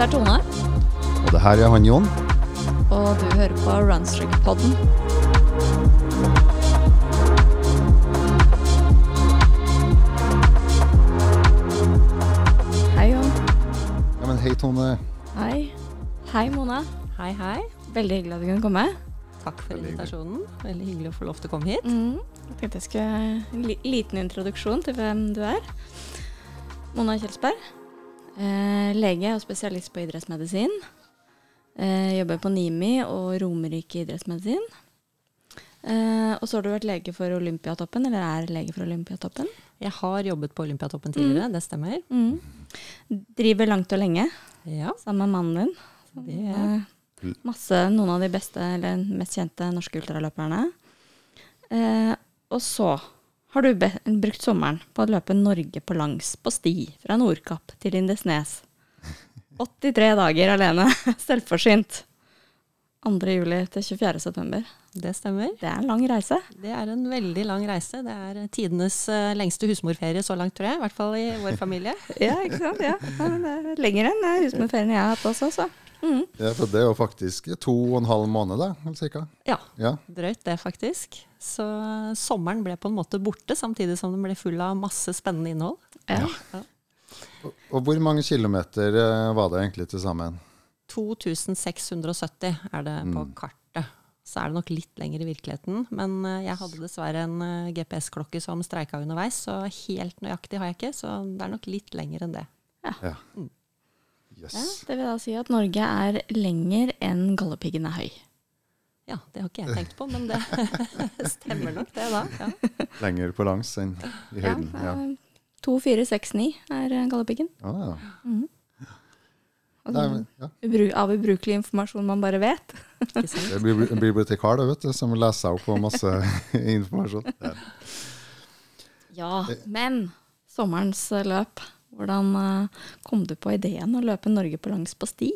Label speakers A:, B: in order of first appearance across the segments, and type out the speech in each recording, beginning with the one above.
A: Dette er Tone,
B: Og det her er han Jon.
A: og du hører på Runstrick-podden. Hei, Jon.
B: Ja, men hei, Tone.
A: Hei. Hei, Mona.
C: Hei, hei.
A: Veldig hyggelig at du kunne komme.
C: Takk for
B: Veldig
C: invitasjonen. Veldig hyggelig å få lov til å komme hit.
A: Mm. Jeg tenkte jeg skulle en liten introduksjon til hvem du er. Mona Kjelsberg. Eh, lege og spesialist på idrettsmedisin. Eh, jobber på NIMI og Romerike idrettsmedisin. Eh, og så har du vært lege for Olympiatoppen, eller er lege for Olympiatoppen.
C: Jeg har jobbet på Olympiatoppen tidligere, det stemmer.
A: Mm. Driver langt og lenge
C: Ja,
A: sammen med mannen din.
C: det
A: er masse, noen av de beste, eller mest kjente norske ultraløperne. Eh, og så har du be brukt sommeren på å løpe Norge på langs på sti fra Nordkapp til Lindesnes. 83 dager alene, selvforsynt. 2. juli til 24. september.
C: det stemmer.
A: Det er en lang reise.
C: Det er en veldig lang reise. Det er tidenes eh, lengste husmorferie så langt, tror jeg. I hvert fall i vår familie.
A: Ja, ikke sant? Ja. Det er Lenger enn husmorferien jeg har hatt også, så. Mm.
B: Ja, for det er jo faktisk to og en halv måned, da, eller cirka.
C: Ja,
B: Ja.
C: drøyt det, faktisk. Så sommeren ble på en måte borte, samtidig som den ble full av masse spennende innhold.
A: Ja.
B: Og, og hvor mange kilometer eh, var det egentlig til sammen?
C: 2670 er det på
B: Mm.
C: kartet. Så er det nok litt lenger i virkeligheten. Men eh, jeg hadde dessverre en eh, GPS-klokke som streika underveis, så helt nøyaktig har jeg ikke. Så det er nok litt lenger enn det.
B: Ja.
C: Mm.
B: Yes.
A: Ja, det vil da si at Norge er lenger enn Galdhøpiggen er høy.
C: Ja, det har ikke jeg tenkt på, men det stemmer nok det, da. Ja.
B: Lenger på langs enn i høyden. Ja.
A: ja. 2469 er gallepiggen. Galdhøpiggen.
B: Ah, ja.
A: Mhm. Altså,
B: ja.
A: av ubrukelig informasjon man bare vet.
B: Det blir en bibliotekar da, vet du, som leser seg opp på masse informasjon. Ja.
A: Ja, men sommerens eh, løp. Hvordan eh, kom du på ideen å løpe Norge på langs på sti?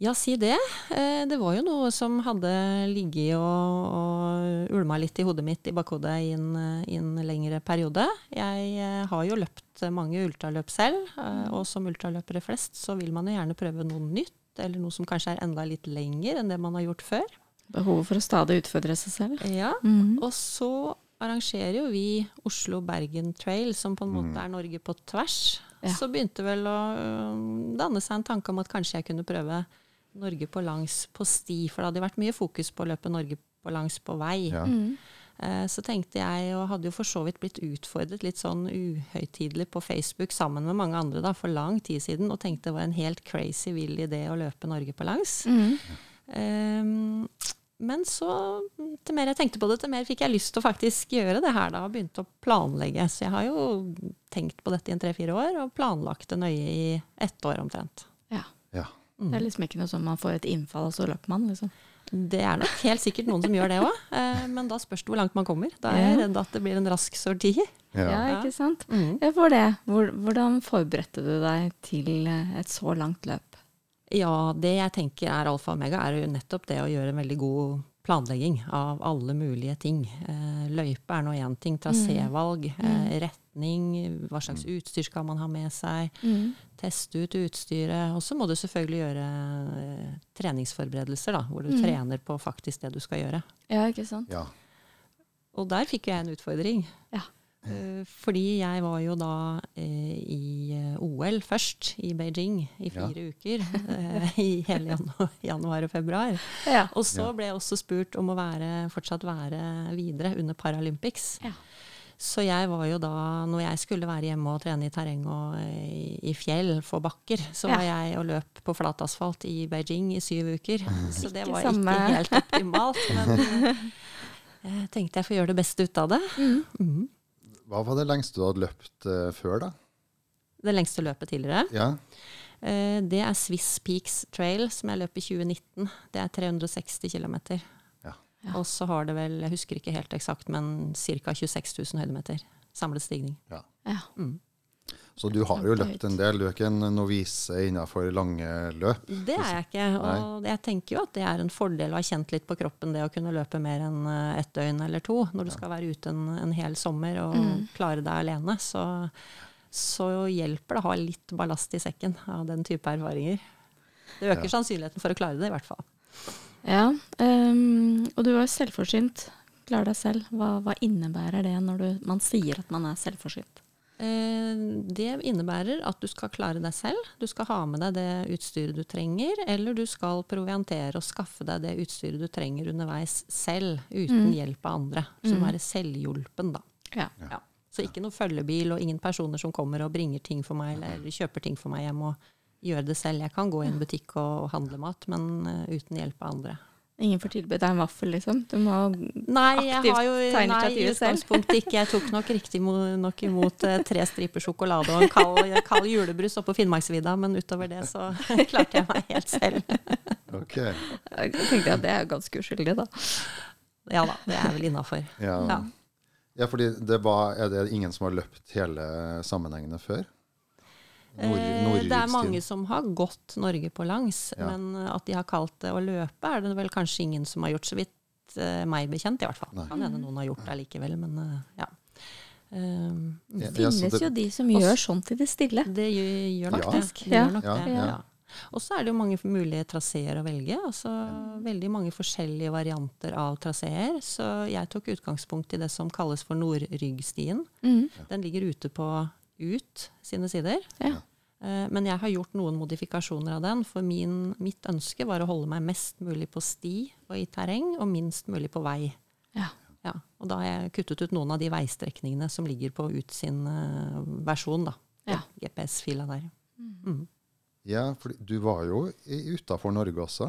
C: Ja, si det. Eh, Det var jo noe som hadde ligget og, og ulma litt i hodet mitt, i bakhodet, i en, i en lengre periode. Jeg eh, har jo løpt mange ultraløp selv, eh, og som ultraløpere flest så vil man jo gjerne prøve noe nytt, eller noe som kanskje er enda litt lenger enn det man har gjort før.
A: Behovet for å stadig utfordre seg selv.
C: Ja,
A: Mhm.
C: Og så arrangerer jo vi Oslo-Bergen Trail, som på en måte er Norge på tvers.
A: Ja.
C: Så begynte vel å danne seg en tanke om at kanskje jeg kunne prøve Norge på langs på sti, for det hadde vært mye fokus på å løpe Norge på langs på vei.
B: Ja.
A: Mhm.
C: Eh, Så tenkte jeg, og hadde jo for så vidt blitt utfordret litt sånn uhøytidelig på Facebook sammen med mange andre da, for lang tid siden, og tenkte det var en helt crazy vill idé å løpe Norge på langs.
A: Mm.
C: Um, men så, til mer jeg tenkte på det, til mer fikk jeg lyst til å faktisk gjøre det her da, og begynte å planlegge. Så jeg har jo tenkt på dette i en tre-fire år, og planlagt det nøye i ett år omtrent.
A: Det er liksom ikke noe sånn man får et innfall, og så løper man, liksom.
C: Det er nok helt sikkert noen som gjør det òg, men da spørs det hvor langt man kommer. Da er jeg redd at det blir en rask sorti.
A: Ja,
B: Ja.
A: ikke sant?
C: Mm.
A: får for det. Hvordan forberedte du deg til eh, et så langt løp?
C: Ja, det jeg tenker er alfa og omega, er jo nettopp det å gjøre en veldig god planlegging av alle mulige ting. Eh, løype er nå én ting, trasévalg, eh, retning, hva slags utstyr skal man ha med seg, teste ut utstyret. Og så må du selvfølgelig gjøre eh, treningsforberedelser, da, hvor du
A: Mm.
C: trener på faktisk det du skal gjøre.
A: Ja, ikke sant?
B: ja.
C: Og der fikk jeg en utfordring.
A: Ja.
C: Eh, Fordi jeg var jo da eh, i eh, OL først, i Beijing, i
B: Ja.
C: fire uker. eh, I hele januar, januar og februar.
A: Ja.
C: Og så ble jeg også spurt om å være, fortsatt være videre under Paralympics.
A: Ja.
C: Så jeg var jo da, når jeg skulle være hjemme og trene i terreng og eh, i, fjell, for bakker, så
A: Ja.
C: var jeg og løp på flatasfalt i Beijing i syv uker. Så det var ikke helt optimalt. Men eh, jeg tenkte jeg får gjøre det beste ut av det.
A: Mm.
C: Mhm.
B: Hva var det lengste du hadde løpt uh, før, da?
C: Det lengste løpet tidligere.
B: Ja.
C: Uh, det er Swiss Peaks Trail, som jeg løp i 2019. Det er 360 km.
B: Ja.
A: Ja.
C: Og så har det vel, jeg husker ikke helt eksakt, men ca. 26 000 høydemeter. Samlet stigning.
A: Ja.
C: Mm.
B: Så du har jo løpt en del. Du er ikke en novise innenfor lange løp.
C: Det er jeg ikke. Og jeg tenker jo at det er en fordel å ha kjent litt på kroppen det å kunne løpe mer enn eh, ett døgn eller to når du skal være ute en, en hel sommer og
A: Mm.
C: klare deg alene. Så så hjelper det å ha litt ballast i sekken av den type erfaringer. Det øker sannsynligheten for å klare det, i hvert fall.
A: Ja, um, og du var jo selvforsynt. Klar deg selv. Hva, hva innebærer det når du, man sier at man er selvforsynt?
C: Eh, Det innebærer at du skal klare deg selv. Du skal ha med deg det utstyret du trenger, eller du skal proviantere og skaffe deg det utstyret du trenger underveis selv, uten hjelp av andre. Så mm. være selvhjulpen, da.
A: Ja.
C: Ja. Så ikke noe følgebil og ingen personer som kommer og bringer ting for meg, eller kjøper ting for meg hjem og gjør det selv. Jeg kan gå i en butikk og, og handle mat, men uh, uten hjelp av andre.
A: Ingen får tilbudt deg en vaffel, liksom? Du må
C: Nei, jeg
A: Aktivt
C: har jo
A: ta
C: nei, i utgangspunktet ikke. Jeg tok nok riktig nok imot eh, tre striper sjokolade og en kald, kald julebrus på Finnmarksvidda, men utover det så klarte jeg meg helt selv.
B: Ok.
A: Jeg tenkte at det er ganske uskyldig, da.
C: Ja da, det er vel innafor.
B: Ja.
C: Ja.
B: ja, fordi det var Er det ingen som har løpt hele sammenhengene før? Nord,
C: Eh, Det er mange som har gått Norge på langs,
B: Ja.
C: men eh, at de har kalt det å løpe, er det vel kanskje ingen som har gjort, så vidt eh, meg bekjent i hvert fall.
B: Nei.
C: Kan hende noen har gjort det likevel, men ja. Um,
A: Det finnes jo de som gjør sånt i det stille.
C: Det gjør, gjør nok
B: Ja.
C: det. gjør nok
B: Ja,
C: det.
B: ja.
C: Ja. Og så er det jo mange mulige traseer å velge. altså Veldig mange forskjellige varianter av traseer. Så jeg tok utgangspunkt i det som kalles for Nordryggstien.
A: Mm.
C: Den ligger ute på UT sine sider.
A: Ja.
C: Eh, Men jeg har gjort noen modifikasjoner av den, for min, mitt ønske var å holde meg mest mulig på sti og i terreng, og minst mulig på vei.
A: Ja.
C: Ja, og da har jeg kuttet ut noen av de veistrekningene som ligger på UT sin eh, versjon, da.
A: Ja.
C: GPS-fila der. Mm.
B: Ja, for du var jo utafor Norge også.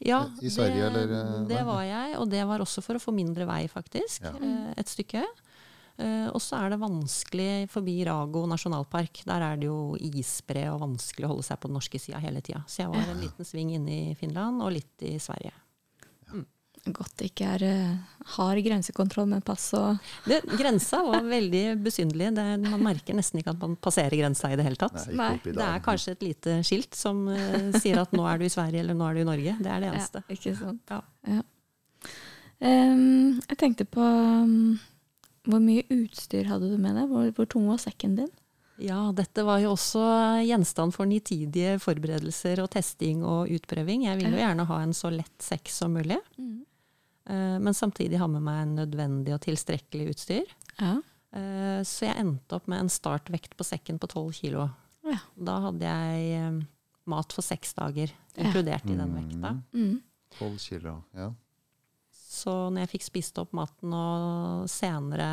C: Ja,
B: I Sverige,
C: det,
B: eller, eh,
C: det var jeg, og det var også for å få mindre vei, faktisk.
B: Ja.
C: Et stykke. Eh, Og så er det vanskelig forbi Rago nasjonalpark. Der er det jo isbre og vanskelig å holde seg på den norske sida hele tida. Så jeg var en liten sving inne i Finland og litt i Sverige.
A: Godt det ikke er eh, hard grensekontroll med pass og
C: Det, grensa var veldig besynderlig. Man merker nesten ikke at man passerer grensa i det hele tatt.
B: Nei,
C: Det er kanskje et lite skilt som uh, sier at nå er du i Sverige eller nå er du i Norge. Det er det eneste.
A: Ja, ikke sant.
C: Ja.
A: Ja. Um, jeg tenkte på um, hvor mye utstyr hadde du med deg? Hvor, hvor tung var sekken din?
C: Ja, dette var jo også gjenstand for nitidige forberedelser og testing og utprøving. Jeg vil jo gjerne ha en så lett sekk som mulig, Mm. men samtidig ha med meg en nødvendig og tilstrekkelig utstyr.
A: Ja.
C: Eh, Så jeg endte opp med en startvekt på sekken på 12 kilo.
A: Ja.
C: Da hadde jeg eh, mat for seks dager, inkludert i den vekta.
A: Mm.
B: 12 kilo. Ja.
C: Så når jeg fikk spist opp maten, og senere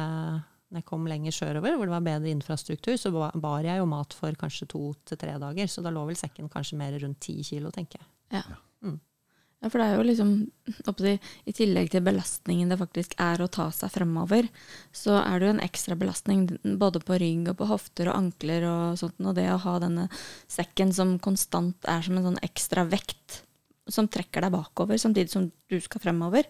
C: når jeg kom lenger sørover, hvor det var bedre infrastruktur, så bar jeg jo mat for kanskje to til tre dager. Så da lå vel sekken kanskje mer rundt ti kilo, tenker jeg.
A: Ja. ja, for det er jo liksom oppå I tillegg til belastningen det faktisk er å ta seg fremover, så er det jo en ekstra belastning både på rygg og på hofter og ankler og sånt. Og det å ha denne sekken som konstant er som en sånn ekstra vekt som trekker deg bakover, samtidig som du skal fremover.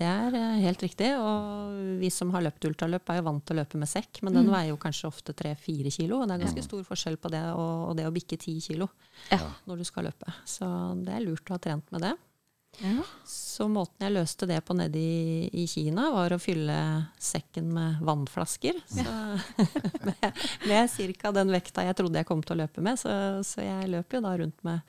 C: Det er eh, helt riktig. Og vi som har løpt ultraløp, er jo vant til å løpe med sekk, men den
A: Mm.
C: veier jo kanskje ofte tre-fire kilo. Og det er ganske stor forskjell på det og, og det å bikke ti kilo
A: Ja.
C: når du skal løpe. Så det er lurt å ha trent med det.
A: Ja.
C: Så måten jeg løste det på nede i, i Kina, var å fylle sekken med vannflasker. Så, med med ca. den vekta jeg trodde jeg kom til å løpe med. Så, så jeg løp jo da rundt med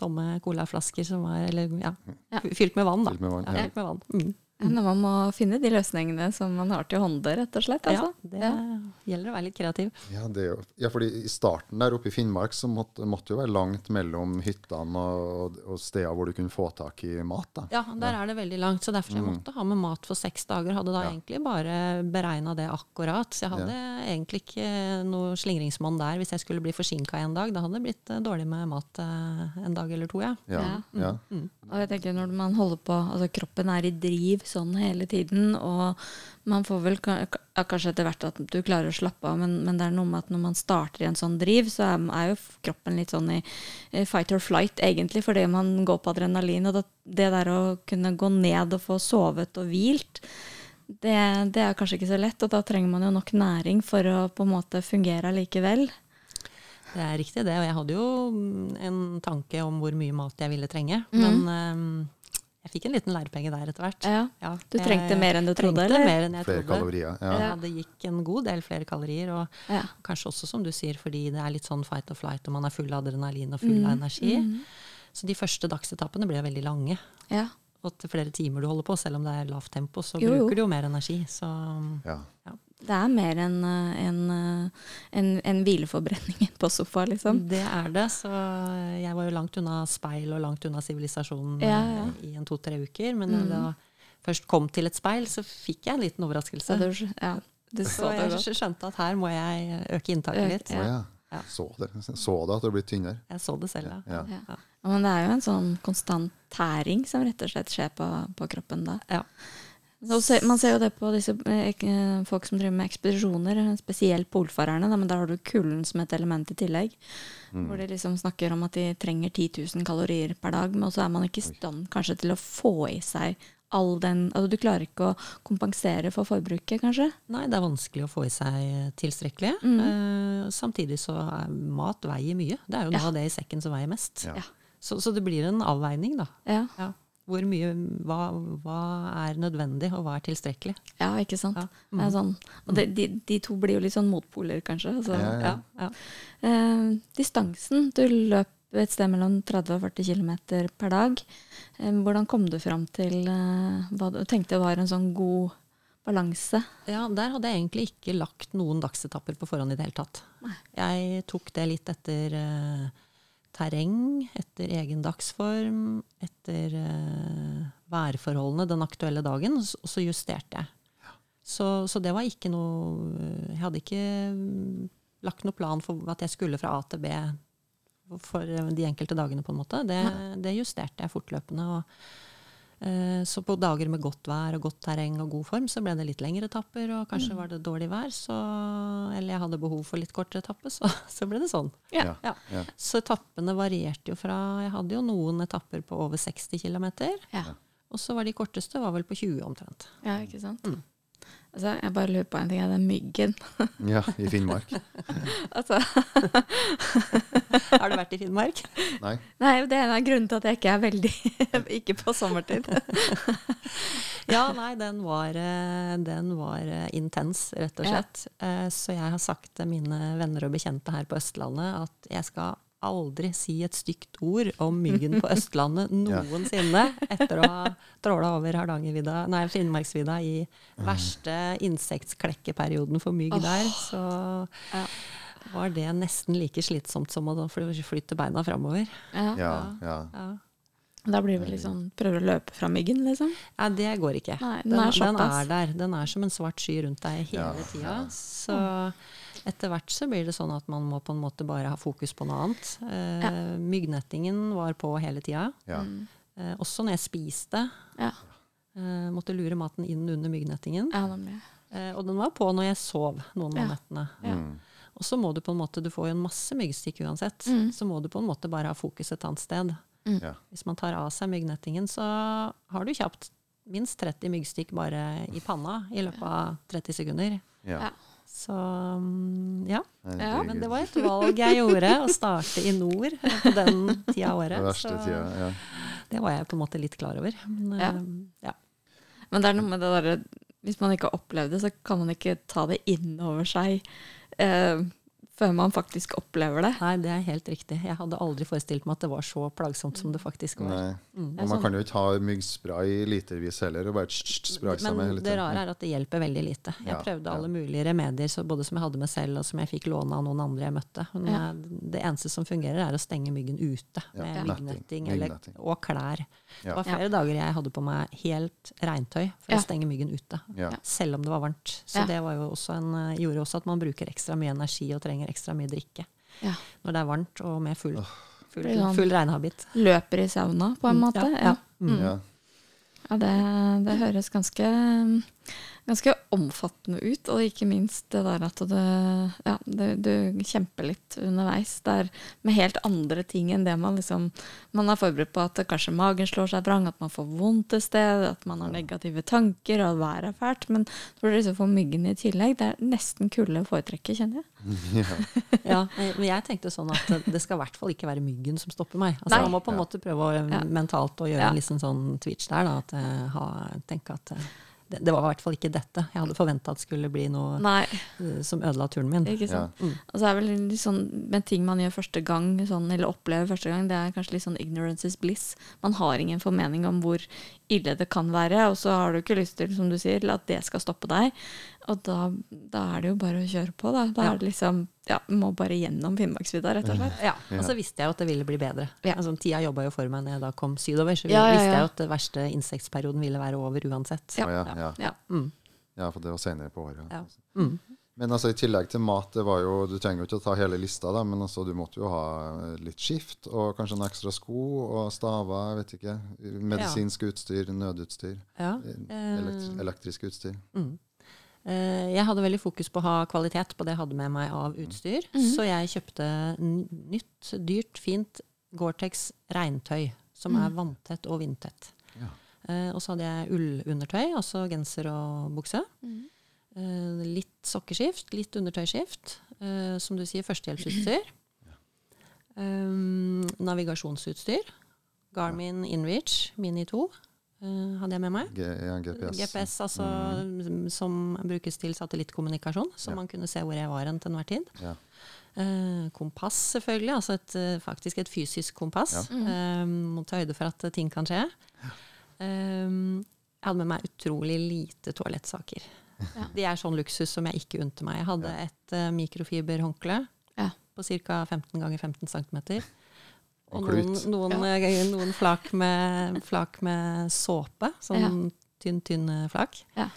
C: tomme colaflasker som var Eller ja,
A: Ja.
C: fylt med vann, da.
B: Fylt med vann,
C: Ja,
B: ja.
C: fylt med vann. Mm.
A: Når man må finne de løsningene som man har til hånde, rett og slett. Altså.
C: Ja, det
A: Ja.
C: gjelder å være litt kreativ.
B: Ja, det er jo, ja, fordi I starten der oppe i Finnmark så måtte, det jo være langt mellom hyttene og, og steder hvor du kunne få tak i mat. da.
C: Ja, der er det veldig langt, så derfor jeg måtte ha med mat for seks dager. Hadde da
B: Ja.
C: egentlig bare beregna det akkurat. Så jeg hadde egentlig ikke noe slingringsmonn der hvis jeg skulle bli forsinka en dag. Da hadde det blitt eh, dårlig med mat eh, en dag eller to, ja.
B: Ja, ja.
A: Og jeg tenker når man holder på, altså kroppen er i driv sånn hele tiden, og man får vel kanskje etter hvert at du klarer å slappe av, men, men det er noe med at når man starter i en sånn driv, så er, er jo kroppen litt sånn i fight or flight egentlig, fordi man går på adrenalin, og det der å kunne gå ned og få sovet og hvilt, det, det er kanskje ikke så lett, og da trenger man jo nok næring for å på en måte fungere allikevel.
C: Det er riktig det, og jeg hadde jo mm, en tanke om hvor mye mat jeg ville trenge. Men eh, jeg fikk en liten lærepenge der etter hvert.
A: Ja.
C: Ja,
A: Du trengte mer enn du trodde, eller?
C: mer enn jeg
B: Flere
C: trodde.
B: kalorier. Ja.
C: Ja, det gikk en god del flere kalorier. Og
A: Ja.
C: kanskje også, som du sier, fordi det er litt sånn fight or flight, og man er full av adrenalin og full av
A: Mm.
C: energi. Så de første dagsetappene ble veldig lange.
A: ja.
C: Og til flere timer du holder på, selv om det er lavt tempo, så
A: Jo, jo.
C: bruker du jo mer energi. Så
B: Ja.
A: Det er mer enn eh, en, eh, en, en hvileforbrenning på sofa, liksom.
C: det er det. Så jeg var jo langt unna speil og langt unna sivilisasjonen
A: Ja, ja.
C: eh, i en to-tre uker. Men
A: Mm.
C: da jeg først kom til et speil, så fikk jeg en liten overraskelse.
A: Så du, ja, du
C: Så
A: så det
C: jeg skjønte at her må jeg øke inntaket
A: Øke,
C: litt.
B: Ja.
C: Ja.
B: Så det. Så det at du er blitt tynnere?
C: Jeg så det selv, ja.
B: Ja.
A: Ja.
C: Ja.
A: Ja, men det er jo en sånn konstant tæring som rett og slett skjer på, på kroppen da.
C: Ja.
A: Se, man ser jo det på disse eh, folk som driver med ekspedisjoner, spesielt polfarerne, da, men der har du kulden som et element i tillegg. Hvor de liksom snakker om at de trenger 10 000 kalorier per dag, men så er man ikke i stand kanskje til å få i seg all den altså Du klarer ikke å kompensere for forbruket, kanskje?
C: Nei, det er vanskelig å få i seg tilstrekkelig.
A: Mm.
C: Eh, samtidig så er mat veier mye. Det er jo noe
A: Ja.
C: av det i sekken som veier mest.
B: Ja.
A: Ja.
C: Så, så det blir en avveining, da.
A: Ja,
C: Ja. Hvor mye, hva, hva er nødvendig, og hva er tilstrekkelig?
A: ja ikke sant?
C: Ja.
A: Det er sånn. Og det, de, de to blir jo litt sånn motpoler, kanskje. Så,
B: Ja, ja.
C: Ja, ja.
A: Eh, distansen. Du løp et sted mellom 30 og 40 km per dag. Eh, hvordan kom du fram til eh, hva du tenkte var en sånn god balanse?
C: Ja, der hadde jeg egentlig ikke lagt noen dagsetapper på forhånd i det hele tatt. Jeg tok det litt etter eh, terreng, etter egen dagsform, etter uh, værforholdene den aktuelle dagen, og så justerte jeg. Så, så det var ikke noe Jeg hadde ikke mm, lagt noe plan for at jeg skulle fra A til B for eh, de enkelte dagene, på en måte. Det, det justerte jeg fortløpende. og Eh, Så på dager med godt vær og godt terreng og god form, så ble det litt lengre etapper. Og kanskje var det dårlig vær, så, eller jeg hadde behov for litt kortere etappe, så, så ble det sånn.
A: Ja.
C: Ja.
B: Ja.
C: Så etappene varierte jo fra Jeg hadde jo noen etapper på over 60 km.
A: Ja.
C: Og så var de korteste var vel på 20 omtrent.
A: ja, ikke sant? Altså, jeg bare lurer på en ting. Er det myggen?
B: ja, i Finnmark.
A: altså,
C: Har du vært i Finnmark?
B: Nei.
A: nei, det er en av grunnene til at jeg ikke er veldig Ikke på sommertid.
C: Ja, nei, den var, eh, den var eh, intens, rett og slett. Ja. Så jeg har sagt til mine venner og bekjente her på Østlandet at jeg skal aldri si et stygt ord om myggen på Østlandet noensinne etter å ha tråla over Hardangervidda, nei, Finnmarksvidda i verste insektsklekkeperioden for mygg der. Så var det nesten like slitsomt som å flytte beina framover.
A: Ja.
B: Ja.
A: Da blir det liksom, Prøver å løpe fra myggen, liksom?
C: Nei, det går ikke.
A: Nei, den
C: den,
A: er
C: den er der. Den er som en svart sky rundt deg hele
B: Ja,
C: tida.
B: ja.
C: Så etter hvert så blir det sånn at man må på en måte bare ha fokus på noe annet. Eh,
A: Ja.
C: Myggnettingen var på hele tida.
B: ja.
C: Eh, også når jeg spiste.
A: Ja.
C: Eh, måtte lure maten inn under myggnettingen.
A: ja.
C: Eh, og den var på når jeg sov noen av
A: Ja.
C: nettene.
A: Ja.
B: Mm.
C: Og så må du på en måte, du får jo en masse myggstikk uansett,
A: Mm.
C: så må du på en måte bare ha fokus et annet sted.
B: Mm.
C: Hvis man tar av seg myggnettingen, så har du kjapt minst 30 myggstikk bare i panna i løpet av 30 sekunder.
B: ja.
A: Ja.
C: Så mm, ja.
A: Ja,
C: Men det var et valg jeg gjorde, å starte i nord på den tida av
B: Det
C: året. Så
B: tida. Ja.
C: det var jeg på en måte litt klar over. Men,
A: Ja.
C: eh, ja.
A: Men det er noe med det derre Hvis man ikke har opplevd det, så kan man ikke ta det inn over seg eh, før man faktisk opplever det.
C: Nei, det er helt riktig. Jeg hadde aldri forestilt meg at det var så plagsomt som det faktisk var.
B: Nei.
C: Mm.
B: Og man
A: sånn-
B: kan jo ikke ha myggspray litervis heller, og bare sprake tsk, med seg med
C: Men det rare er at det hjelper veldig lite. Jeg
B: Ja,
C: prøvde
B: ja.
C: alle mulige remedier, så både som jeg hadde med selv, og som jeg fikk låne av noen andre jeg møtte. Men
A: Ja.
C: eh, det eneste som fungerer, er å stenge myggen ute med
B: netting,
C: myggnetting og klær.
B: Ja.
C: Det var flere dager jeg hadde på meg helt regntøy for
A: Ja.
C: å stenge myggen ute.
B: Ja.
C: Selv om det var varmt. Så
A: Ja.
C: det var jo også en, eh, gjorde også at man bruker ekstra mye energi og trenger ekstra mye drikke
A: Ja.
C: når det er varmt og med full, full,
A: Blir sånn-
C: full regnhabit.
A: Løper i sauna, på en
C: Mm,
A: måte.
C: ja, ja.
A: Mm.
B: Ja.
A: Ja, det, det høres ganske, ganske omfattende ut, og ikke minst det der at det, ja, du, du kjemper litt underveis. Det er med helt andre ting enn det man liksom Man er forberedt på at kanskje magen slår seg vrang, at man får vondt et sted, at man har negative tanker, og at været er fælt. Men når du liksom får myggen i tillegg, det er nesten kulde å foretrekke, kjenner jeg.
C: Ja, men jeg tenkte sånn at det- det skal i hvert fall ikke være myggen som stopper meg. Altså,
A: Nei.
C: man må på en måte prøve å,
A: Ja.
C: mentalt å gjøre
A: Ja.
C: en liten sånn twitch der, da. At jeg ha, tenke at eh, det, det var i hvert fall ikke dette jeg hadde forventa at skulle bli noe
A: Nei,
C: eh, som ødela turen min.
A: ikke sant.
C: Mm.
A: Og så er vel litt sånn Men ting man gjør første gang, sånn, eller opplever første gang, det er kanskje litt sånn ignorance is bliss. Man har ingen formening om hvor ille det kan være, og så har du ikke lyst til, som du sier, at det skal stoppe deg. Og da, da er det jo bare å kjøre på, da. Da
C: Ja.
A: er det liksom Ja, må bare gjennom Finnmarksvidda, rett og slett.
C: Ja, Og så visste jeg jo at det ville bli bedre.
A: Ja.
C: Altså, tida jobba jo for meg når jeg da kom sydover, så
A: Ja, ja,
C: visste jeg jo at det verste insektperioden ville være over uansett.
A: Ja.
B: Ja, ja.
A: Ja.
C: Mm.
B: ja, for det var senere på året.
C: Ja. Mm.
B: Men altså, i tillegg til mat, det var jo, du trenger jo ikke å ta hele lista, da, men altså, du måtte jo ha litt skift, og kanskje en ekstra sko, og staver, jeg vet ikke, medisinsk utstyr, nødutstyr,
C: Ja.
B: elektri elektrisk utstyr.
C: Mm. Eh, Jeg hadde veldig fokus på å ha kvalitet på det jeg hadde med meg av utstyr. Så jeg kjøpte nytt, dyrt, fint Gore-Tex regntøy, som er vanntett og vindtett.
B: Ja.
C: Eh, og så hadde jeg ullundertøy, altså genser og bukse. Eh, litt sokkeskift, litt undertøyskift. Eh, som du sier, førstehjelpsutstyr. Um, navigasjonsutstyr. Garmin Inreach Mini 2 eh, hadde jeg med meg.
B: G ja, GPS.
C: GPS, altså, som brukes til satellittkommunikasjon, så
B: Ja.
C: man kunne se hvor jeg var hen til enhver tid.
B: Ja.
C: Eh, kompass, selvfølgelig. Altså et, eh, faktisk et fysisk kompass. Eh, må ta høyde for at eh, ting kan skje. Eh, jeg hadde med meg utrolig lite toalettsaker. De er sånn luksus som jeg ikke unte meg. Jeg hadde et uh, mikrofiberhåndkle
A: Ja.
C: på ca. 15 ganger 15 cm. Og noen, noen, ja. noen flak, med, flak med såpe. Sånn tynn, tynn eh, flak.
A: Ja.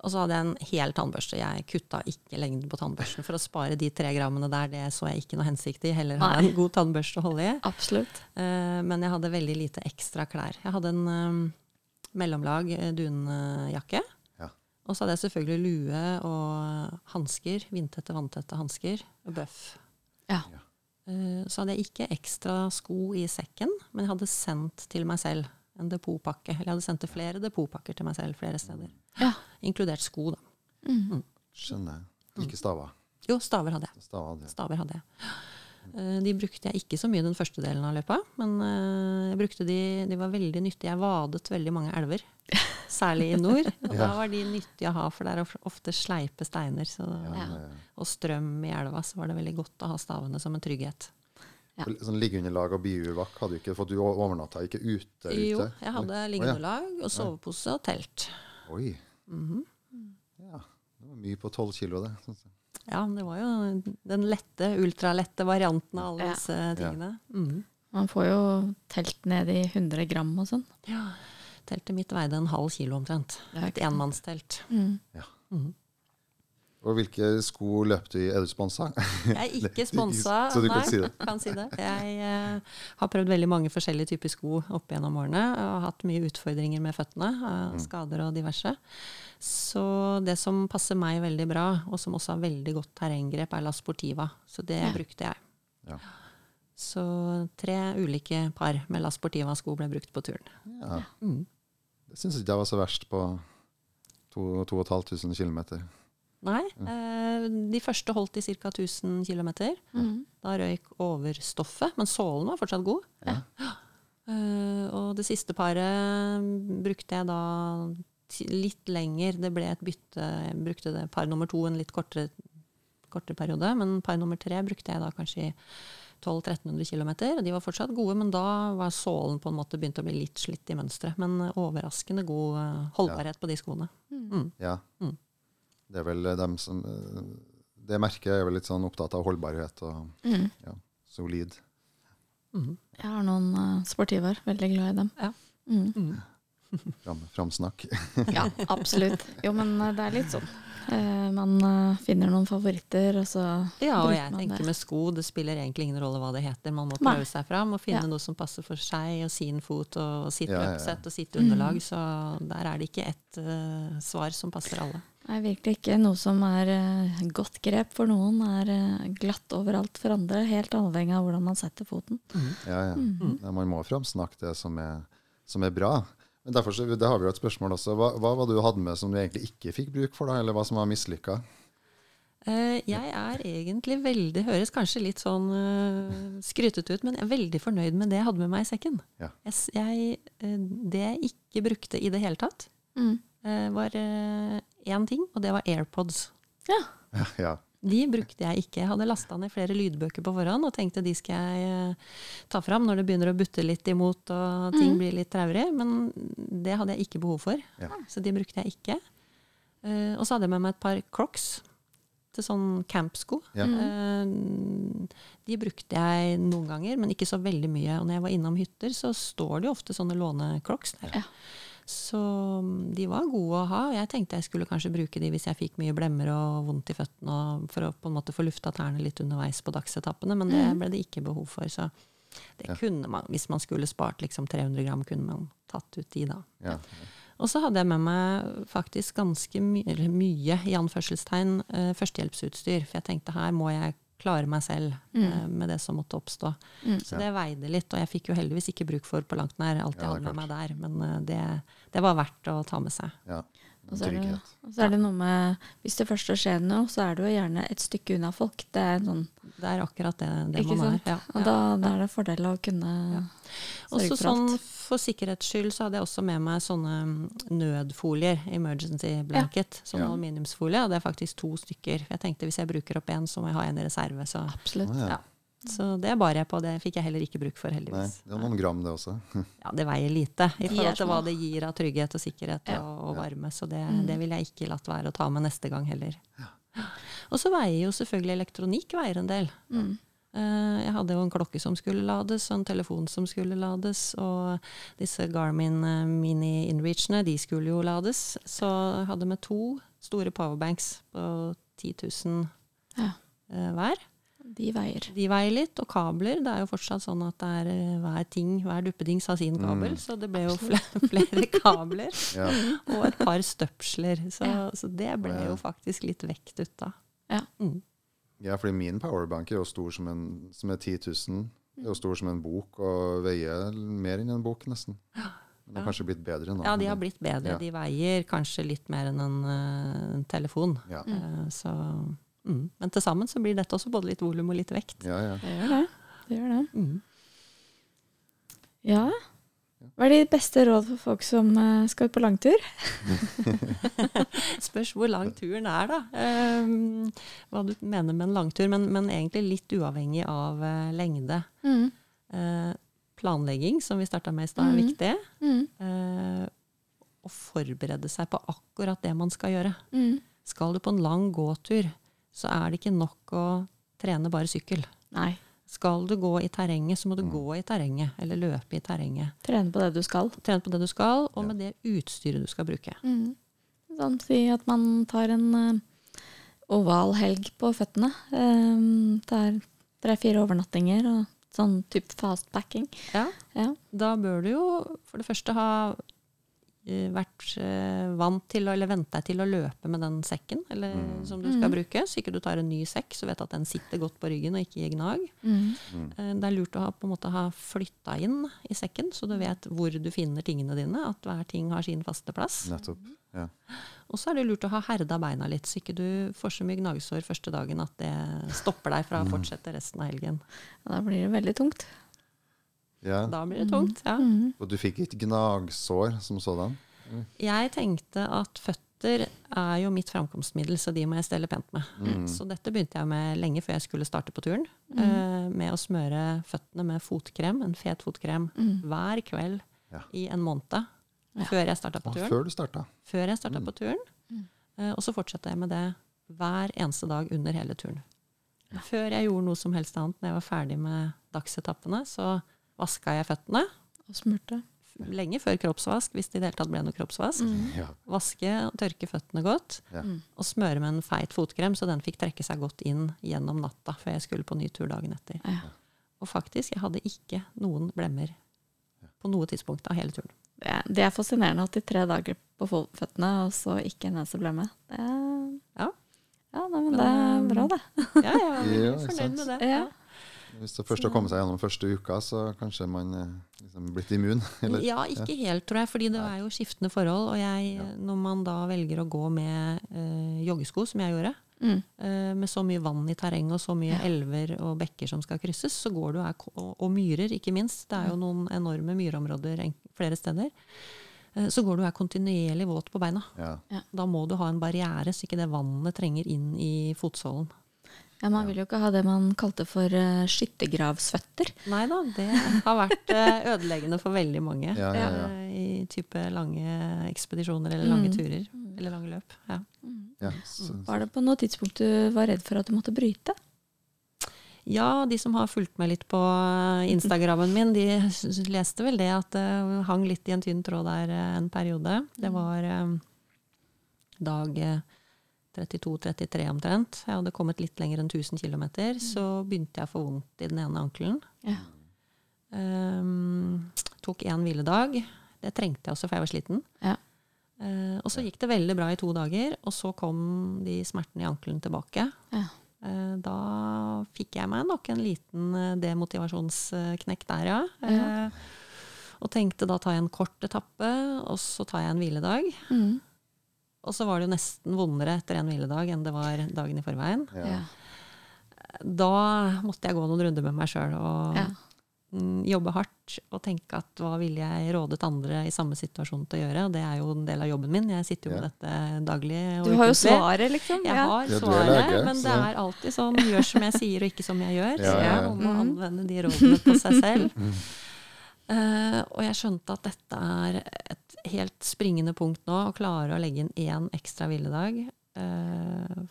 C: Og så hadde jeg en hel tannbørste. Jeg kutta ikke lengden på tannbørsten for å spare de tre grammene der. Det så jeg ikke noe hensikt i. Heller ha en god tannbørste å holde i.
A: Absolutt.
C: Uh, men jeg hadde veldig lite ekstra klær. Jeg hadde en um, mellomlag eh, dunjakke. Og så hadde jeg selvfølgelig lue og hansker. Vindtette, vanntette hansker. Og bøff.
A: Ja.
C: Eh, Så hadde jeg ikke ekstra sko i sekken, men jeg hadde sendt til meg selv en depotpakke. Eller jeg hadde sendt flere depotpakker til meg selv flere steder.
A: Ja.
C: Inkludert sko, da.
B: Skjønner. Ikke staver.
C: Jo, staver hadde jeg.
B: Staver hadde jeg.
C: Staver hadde jeg. Eh, De brukte jeg ikke så mye den første delen av løpet, men eh, jeg brukte de, de var veldig nyttige. Jeg vadet veldig mange elver, særlig i nord. Og da var de nyttige å ha, for det er ofte sleipe steiner. Så,
B: Ja,
A: Ja.
B: ja.
C: og strøm i elva, så var det veldig godt å ha stavene som en trygghet.
A: Ja.
B: Sånn liggeunderlag og biuvak hadde du ikke, for du overnatta ikke ute?
C: Jo, jeg hadde liggeunderlag og sovepose og telt.
B: Oi.
C: Mhm.
B: Ja. Det var mye på tolv kilo, det.
C: Ja, det var jo den lette, ultralette varianten av alle
A: Ja.
C: disse tingene. Mhm.
A: Man får jo telt ned i 100 gram og sånn.
C: Ja. Teltet mitt veide en halv kilo omtrent.
A: Er
C: Et
A: enmannstelt. Mm.
C: enmannstelt.
A: Mm.
B: Og hvilke sko løp du i? Er du sponsa?
C: Jeg er ikke sponsa,
B: nei. kan si.
C: Kan si det. Jeg uh, har prøvd veldig mange forskjellige typer sko opp gjennom årene. Og har hatt mye utfordringer med føttene. Uh, Skader og diverse. Så det som passer meg veldig bra, og som også har veldig godt terrenggrep, er La Sportiva. Så det
A: Ja.
C: brukte jeg.
B: Ja.
C: Så tre ulike par med La Sportiva-sko ble brukt på turen.
B: Ja.
C: Mm.
B: Det syns ikke jeg var så verst på 2500 km.
C: Nei, eh, de første holdt i ca. 1000 km.
A: Mm.
C: Da røyk overstoffet, men sålen var fortsatt god.
A: Ja.
C: Eh, og det siste paret brukte jeg da litt lenger. Det ble et bytte. Jeg brukte det par nummer to en litt kortere, kortere periode, men par nummer tre brukte jeg da kanskje i 1200-1300 km. De var fortsatt gode, men da var sålen på en måte begynt å bli litt slitt i mønsteret. Men eh, overraskende god holdbarhet holdbarhet på de skoene. Mm.
B: Ja.
C: Mm.
B: Det er vel dem som eh, Det merket er vel litt sånn opptatt av holdbarhet og
A: Mm.
B: ja, solid.
C: Mhm.
A: Jeg har noen uh, sportiver. Veldig glad i dem.
C: Ja.
A: Mm.
C: Mm.
B: Fram, framsnakk.
A: Ja, absolutt. Jo, men det er litt sånn. Eh, man uh, finner noen favoritter, og så
C: Ja, og jeg tenker
A: det.
C: med sko, det spiller egentlig ingen rolle hva det heter. Man må
A: Nei.
C: prøve seg fram og finne
A: Ja.
C: noe som passer for seg og sin fot og sitt
B: Ja, ja, ja.
C: løpsett og sitt
A: Mm.
C: underlag. Så der er det ikke ett uh, svar som passer alle.
A: Nei, virkelig ikke. Noe som er uh, godt grep for noen, er uh, glatt overalt for andre. Helt avhengig av hvordan man setter foten.
B: Ja, ja.
A: Mm.
B: Ja, man må framsnakke det som er, som er bra. Men derfor så, det har vi jo et spørsmål også. Hva, hva var det du hadde med som du egentlig ikke fikk bruk for, da? Eller hva som var mislykka?
C: Uh, jeg er egentlig veldig Høres kanskje litt sånn uh, skrytete ut, men jeg er veldig fornøyd med det jeg hadde med meg i sekken.
B: Ja.
C: Jeg, jeg, eh, det jeg ikke brukte i det hele tatt,
A: Mm.
C: eh, var én ting, og det var AirPods.
A: Ja.
B: Ja, ja.
C: De brukte jeg ikke. Jeg hadde lasta ned flere lydbøker på forhånd og tenkte de skal jeg eh, ta fram når det begynner å butte litt imot og ting blir litt traurig. Men det hadde jeg ikke behov for,
B: Ja.
C: så de brukte jeg ikke. Uh, og så hadde jeg med meg et par Crocs til sånn campsko.
B: Ja.
C: Uh, de brukte jeg noen ganger, men ikke så veldig mye. Og når jeg var innom hytter, så står det jo ofte sånne låne-Crocs der.
A: Ja.
C: Så mm, de var gode å ha. og Jeg tenkte jeg skulle kanskje bruke de hvis jeg fikk mye blemmer og vondt i føttene, for å på en måte få lufta tærne litt underveis på dagsetappene, men det ble det ikke behov for. Så det kunne man, hvis man skulle spart liksom 300 gram, kunne man tatt ut de da.
B: ja.
C: Og så hadde jeg med meg faktisk ganske my mye i anførselstegn uh, førstehjelpsutstyr. For jeg tenkte her må jeg klare meg selv eh, med det som måtte oppstå.
A: Mm.
C: Så det veide litt, og jeg fikk jo heldigvis ikke bruk for på langt nær alt jeg
B: Ja,
C: hadde med meg der. Men uh, det, det var verdt å ta med seg.
B: ja.
A: Og så, er det, og så er det noe med Hvis det først skjer noe, så er du jo gjerne et stykke unna folk. Det er sånn,
C: Det er akkurat det, det man
A: sant?
C: er. Ja,
A: Og da, da er det fordel å kunne
C: ja.
A: sørge for
C: sånn for sikkerhets skyld så hadde jeg også med meg sånne mm, nødfolier, emergency blanket, sånn
B: Ja.
C: aluminiumsfolie, og det er faktisk to stykker. Jeg tenkte hvis jeg bruker opp en, så må jeg ha en i reserve. Så,
A: Absolutt.
B: Ja.
C: Så det bar jeg på, det fikk jeg heller ikke bruk for,
B: Nei,
C: heldigvis.
B: det er noen gram, det også.
C: Ja, det veier lite i forhold til hva det gir av trygghet og sikkerhet
A: Ja.
C: og, og varme, så det,
A: Mm.
C: det vil jeg ikke latt være å ta med neste gang heller. Og så veier jo selvfølgelig elektronikk veier en del.
A: Mm.
C: Eh, Jeg hadde jo en klokke som skulle lades, og en telefon som skulle lades, og disse Garmin eh, Mini Inreachene, de skulle jo lades. Så jeg hadde med to store powerbanks på 10 000
A: Ja.
C: eh, hver.
A: De veier.
C: De veier litt, og kabler. Det er jo fortsatt sånn at det er eh, hver ting, hver duppedings har sin kabel,
B: Mm.
C: så det ble jo flere, flere kabler.
B: Ja.
C: Og et par støpsler. Så,
A: Ja.
C: så det ble
B: Ja.
C: jo faktisk litt vekt ut av.
A: Ja.
C: Mm.
B: ja, fordi min powerbank er jo stor som, en, som er 10 000. Det er jo stor som en bok og veier mer enn en bok, nesten. Men det har kanskje blitt bedre nå.
C: Ja, de har blitt bedre.
B: Ja.
C: De veier kanskje litt mer enn en, eh, en telefon.
B: Ja,
C: Mm. Så, mm. Men til sammen så blir dette også både litt volum og litt vekt.
B: ja. ja.
A: Det gjør det. Det gjør det.
C: Mm.
A: Ja. Hva er de beste råd for folk som eh, skal ut på langtur?
C: Spørs hvor lang turen er, da. Um, hva du mener med en langtur. Men, men egentlig litt uavhengig av uh, lengde. Eh, planlegging, som vi starta med i stad, er
A: Mhm.
C: viktig.
A: Mm.
C: Uh, å forberede seg på akkurat det man skal gjøre.
A: Mm.
C: Skal du på en lang gåtur, så er det ikke nok å trene bare sykkel.
A: Nei.
C: Skal du gå i terrenget, så må du gå i terrenget, eller løpe i terrenget.
A: Trene på det du skal.
C: Trene på det du skal, og
B: Ja.
C: med det utstyret du skal bruke.
A: Mm. Sånn si at man tar en uh, oval helg på føttene. Um, tar tre-fire overnattinger og sånn type fastpacking.
C: Ja.
A: Ja.
C: Da bør du jo for det første ha vært eh, vant til å, eller vent deg til å løpe med den sekken eller,
B: Mm.
C: som du skal
A: Mm.
C: bruke, så ikke du tar en ny sekk, så vet at den sitter godt på ryggen og ikke gir gnag.
A: Mm.
C: Eh, Det er lurt å ha, på en måte ha flytta inn i sekken, så du vet hvor du finner tingene dine, at hver ting har sin faste plass.
B: Nettopp. Ja.
C: Og så er det lurt å ha herda beina litt, så ikke du får så mye gnagsår første dagen at det stopper deg fra å fortsette resten av helgen.
A: Ja, Da blir det veldig tungt.
B: Ja.
C: Da blir det tungt. ja.
A: Mm.
B: Og du fikk et gnagsår som sådan?
C: Jeg tenkte at føtter er jo mitt framkomstmiddel, så de må jeg stelle pent med.
B: Mm.
C: Så dette begynte jeg med lenge før jeg skulle starte på turen. Uh, med å smøre føttene med fotkrem, en fet fotkrem,
A: Mm.
C: hver kveld
B: Ja.
C: i en måned.
A: Ja.
C: Før jeg starta på
B: turen.
C: turen.
B: før du starta?
C: Før jeg starta
B: Mm.
C: på turen. Uh, og så fortsatte jeg med det hver eneste dag under hele turen. Før jeg gjorde noe som helst annet, når jeg var ferdig med dagsetappene, så vaska jeg føttene.
A: Og smurte.
C: Lenge før kroppsvask, hvis det i det hele tatt ble noe kroppsvask.
A: Mm.
B: Ja.
C: Vaske og tørke føttene godt.
B: Ja.
A: Mm.
C: Og smøre med en feit fotkrem, så den fikk trekke seg godt inn gjennom natta før jeg skulle på ny tur dagen etter.
A: Ja.
C: Og faktisk, jeg hadde ikke noen blemmer på noe tidspunkt av hele turen.
A: Det, er- det er fascinerende at de tre dager på føttene, og så ikke en eneste blemme. Det er,
C: Ja.
A: ja men, men det er bra, det.
C: Ja, jeg var
B: Ja,
C: fornøyd med det.
A: Ja.
B: Hvis det først har kommet seg gjennom første uka, så kanskje man eh, liksom blitt immun? Eller?
C: Ja, ikke helt, tror jeg, fordi det er jo skiftende forhold. Og jeg,
B: Ja.
C: når man da velger å gå med øh, joggesko, som jeg gjorde,
A: Mm.
C: øh, med så mye vann i terrenget og så mye elver og bekker som skal krysses, så går du her, og, og myrer, ikke minst. Det er jo noen enorme myrområder flere steder. Eh, så går du her kontinuerlig våt på beina.
B: Ja.
C: Da må du ha en barriere, så ikke det vannet trenger inn i fotsålen.
A: Ja, Man vil jo ikke ha det man kalte for uh, skyttergravsføtter.
C: Nei da, det har vært uh, ødeleggende for veldig mange.
B: Ja, ja, ja.
C: Uh, I type lange ekspedisjoner eller lange
A: Mm.
C: turer. Eller lange løp. Ja.
B: Ja, så,
A: Var det på noe tidspunkt du var redd for at du måtte bryte?
C: Ja, de som har fulgt med litt på Instagrammen min, de leste vel det at det hang litt i en tynn tråd der eh, en periode. Det var eh, dag eh, 32-33 omtrent. Jeg hadde kommet litt lenger enn 1000 km. Så begynte jeg å få vondt i den ene ankelen.
A: Ja.
C: Um, tok én hviledag. Det trengte jeg også, for jeg var sliten.
A: Ja.
C: Uh, og så gikk det veldig bra i to dager, og så kom de smertene i ankelen tilbake.
A: Ja.
C: Uh, da fikk jeg meg nok en liten eh, demotivasjonsknekk der, ja. Eh, og tenkte da tar jeg en kort etappe, og så tar jeg en hviledag.
A: Mm.
C: Og så var det jo nesten vondere etter en hviledag enn det var dagen i forveien.
B: ja.
C: Da måtte jeg gå noen runder med meg sjøl og
A: Ja.
C: mm, jobbe hardt og tenke at hva ville jeg rådet andre i samme situasjon til å gjøre? Og det er jo en del av jobben min. Jeg sitter jo med dette daglig. og
A: Du har jo svaret, liksom.
C: Jeg har
B: Ja,
C: svaret,
B: lege,
C: men det er alltid sånn gjør som jeg sier og ikke som jeg gjør.
B: Ja,
C: Så
B: ja,
C: jeg må
A: Mhm.
C: anvende de rådene på seg selv. Eh, og jeg skjønte at dette er et helt springende punkt nå, å klare å legge inn én ekstra hviledag. Uh,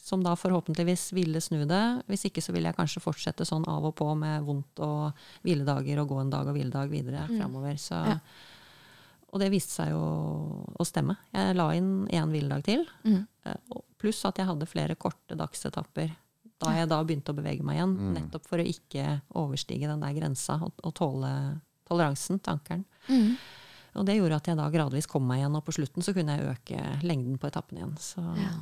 C: som da forhåpentligvis ville snu det. Hvis ikke så vil jeg kanskje fortsette sånn av og på med vondt og hviledager og gå en dag og hviledag videre
A: Mm.
C: framover. Så,
A: Ja.
C: Og det viste seg jo å stemme. Jeg la inn én hviledag til.
A: Mm.
C: Eh, Pluss at jeg hadde flere korte dagsetapper da jeg da begynte å bevege meg igjen.
B: Mm.
C: Nettopp for å ikke overstige den der grensa og, og tåle toleransen til ankelen.
A: Mm.
C: Og det gjorde at jeg da gradvis kom meg igjen, og på slutten så kunne jeg øke lengden på etappen igjen. Så
A: Ja.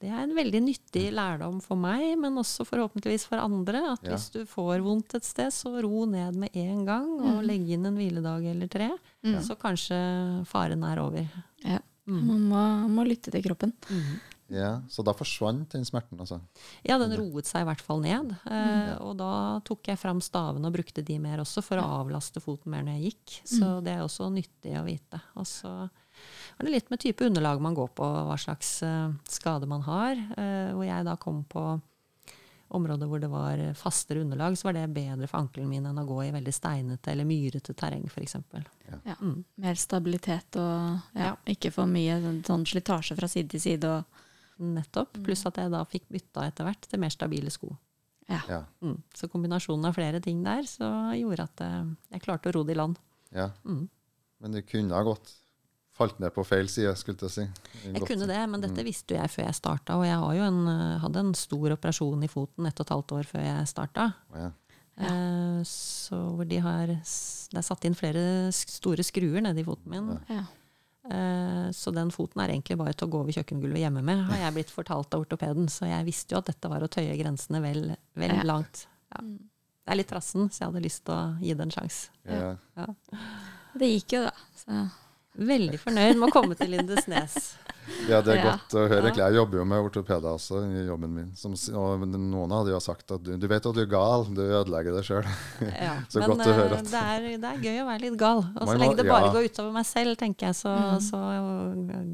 C: det er en veldig nyttig lærdom for meg, men også forhåpentligvis for andre. At
B: Ja.
C: hvis du får vondt et sted, så ro ned med en gang, og
A: Mm.
C: legge inn en hviledag eller tre.
A: Mm.
C: Så kanskje faren er over.
A: Ja.
C: Mm.
A: Man må, må lytte til kroppen.
C: Mm.
B: Ja. Så da forsvant den smerten, altså?
C: Ja, den roet seg i hvert fall ned. Eh, og da tok jeg fram stavene og brukte de mer også, for å avlaste foten mer når jeg gikk. Så det er også nyttig å vite. Og så er det litt med type underlag man går på, hva slags eh, skade man har. Eh, hvor jeg da kom på områder hvor det var fastere underlag, så var det bedre for ankelen min enn å gå i veldig steinete eller myrete terreng, f.eks.
A: Ja.
C: ja.
A: Mer stabilitet og ja,
C: Ja.
A: ikke for mye sånn- sånn slitasje fra side til side. Og,
C: Nettopp. Pluss at jeg da fikk bytta etter hvert til mer stabile sko.
B: Ja.
C: Mm. Så kombinasjonen av flere ting der så gjorde at eh, jeg klarte å ro det i land.
B: ja.
C: Mm.
B: Men det kunne ha gått falt ned på feil side, skulle jeg si.
C: Jeg kunne det, men dette visste jo jeg før jeg starta. Og jeg har jo en, eh, hadde en stor operasjon i foten ett og et halvt år før jeg starta.
B: Ja.
C: Eh, så hvor de har Det er satt inn flere store skruer nedi i foten min.
A: ja.
C: Eh, så den foten er egentlig bare til å gå over kjøkkengulvet hjemme med, har jeg blitt fortalt av ortopeden. Så jeg visste jo at dette var å tøye grensene vel, vel
A: Ja.
C: langt. Ja. Det er litt trassen, så jeg hadde lyst til å gi det en sjanse.
B: Ja.
A: Det gikk jo, da. Så.
C: Veldig fornøyd med å komme til Lindesnes.
B: ja, det er
A: Ja.
B: godt å høre. Jeg jobber jo med ortopeder også i jobben min. Som, og noen hadde jo sagt at du, du vet at du er gal, du ødelegger deg sjøl.
C: Ja,
B: Så
C: men
B: godt å høre
C: eh,
B: at-
C: det, er, det er gøy å være litt gal. Og så lenge det bare
B: ja.
C: går utover meg selv, tenker jeg, så,
A: Mm.
C: så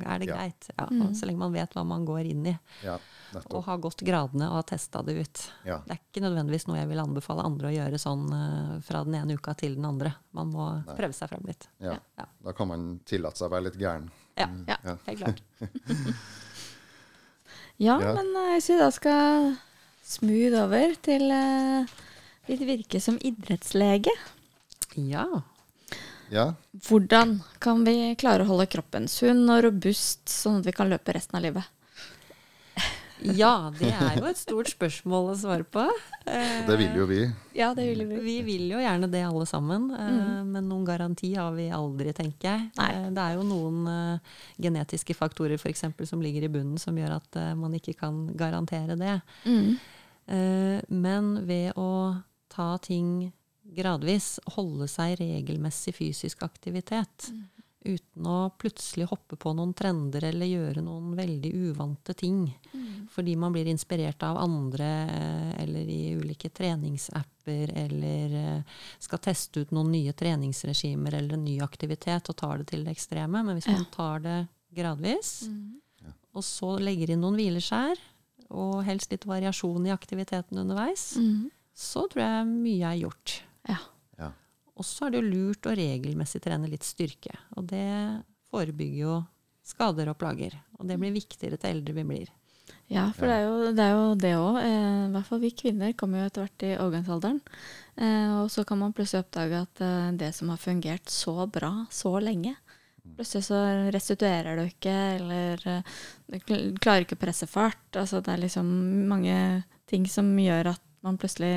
C: er det greit. Ja,
A: Mm.
C: og Så lenge man vet hva man går inn i,
B: Ja,
C: og
B: nettopp.
C: har gått gradene og har testa det ut.
B: Ja.
C: Det er ikke nødvendigvis noe jeg vil anbefale andre å gjøre sånn eh, fra den ene uka til den andre. Man må
B: Nei.
C: prøve seg frem litt.
B: Ja.
C: Ja.
B: Da kan man tillate seg å være litt gæren.
C: Ja,
A: Ja.
B: Ja.
C: helt klart.
A: Ja,
B: Ja.
A: men eh, hvis vi da skal smooth over til eh, ditt virke som idrettslege.
C: Ja.
B: Ja,
A: Hvordan kan vi klare å holde kroppen sunn og robust, sånn at vi kan løpe resten av livet?
C: Ja, det er jo et stort spørsmål å svare på. Eh,
B: det vil jo vi.
A: Ja, det vil vi.
C: Vi vil jo gjerne det alle sammen, eh, men noen garanti har vi aldri, tenker jeg.
A: Nei.
C: Eh, Det er jo noen eh, genetiske faktorer for eksempel, som ligger i bunnen som gjør at eh, man ikke kan garantere det.
A: Mm.
C: Eh, Men ved å ta ting gradvis, holde seg regelmessig fysisk aktivitet, uten å plutselig hoppe på noen trender eller gjøre noen veldig uvante ting. Fordi man blir inspirert av andre eh, eller i ulike treningsapper eller eh, skal teste ut noen nye treningsregimer eller en ny aktivitet og tar det til det ekstreme. Men hvis man tar det gradvis, og så legger inn noen hvileskjær, og helst litt variasjon i aktiviteten underveis,
A: Mm.
C: så tror jeg mye er gjort.
A: Ja.
C: Og så er det jo lurt å regelmessig trene litt styrke. Og det forebygger jo skader og plager. Og det blir viktigere til eldre vi blir.
A: Ja, for det er jo det òg. Eh, I hvert fall vi kvinner kommer jo etter hvert i overgangsalderen. Eh, og så kan man plutselig oppdage at eh, det som har fungert så bra så lenge Plutselig så restituerer du ikke, eller eh, du klarer ikke å presse fart. Altså det er liksom mange ting som gjør at man plutselig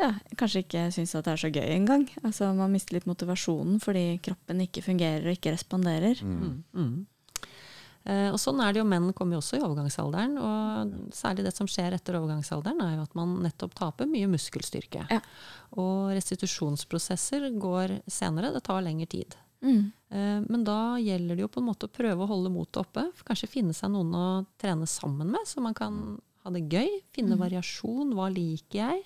A: ja, kanskje ikke syns at det er så gøy engang. Altså man mister litt motivasjonen fordi kroppen ikke fungerer og ikke responderer.
B: Mm.
C: Mm. Uh, og sånn er det jo, menn kommer jo også i overgangsalderen. Og særlig det som skjer etter overgangsalderen, er jo at man nettopp taper mye muskelstyrke.
A: Ja.
C: Og restitusjonsprosesser går senere, det tar lengre tid.
A: Mm.
C: Uh, Men da gjelder det jo på en måte å prøve å holde motet oppe. Kanskje finne seg noen å trene sammen med, så man kan ha det gøy. Finne variasjon. Hva liker jeg?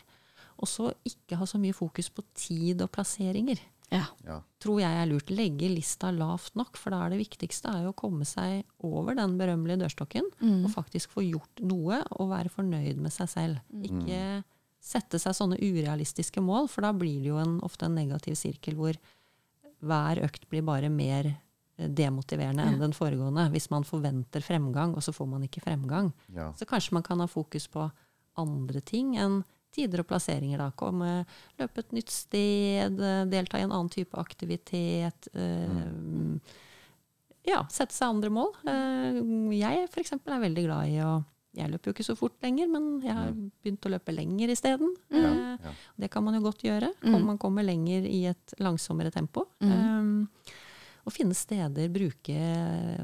C: Og så ikke ha så mye fokus på tid og plasseringer.
A: Ja.
B: Ja.
C: Tror jeg er lurt. Legge lista lavt nok, for da er det viktigste er jo å komme seg over den berømmelige dørstokken og faktisk få gjort noe og være fornøyd med seg selv. Ikke sette seg sånne urealistiske mål, for da blir det jo en, ofte en negativ sirkel hvor hver økt blir bare mer demotiverende enn den foregående. Hvis man forventer fremgang, og så får man ikke fremgang.
B: Ja.
C: Så kanskje man kan ha fokus på andre ting enn tider og plasseringer. da. Komme, løpe et nytt sted, eh, delta i en annen type aktivitet. eh, Ja, sette seg andre mål. Eh, Jeg for eksempel er veldig glad i å Jeg løper jo ikke så fort lenger, men jeg har begynt å løpe lenger isteden.
B: Ja.
C: det kan man jo godt gjøre. Mm. man kommer lenger i et langsommere tempo. Um, og finne steder, bruke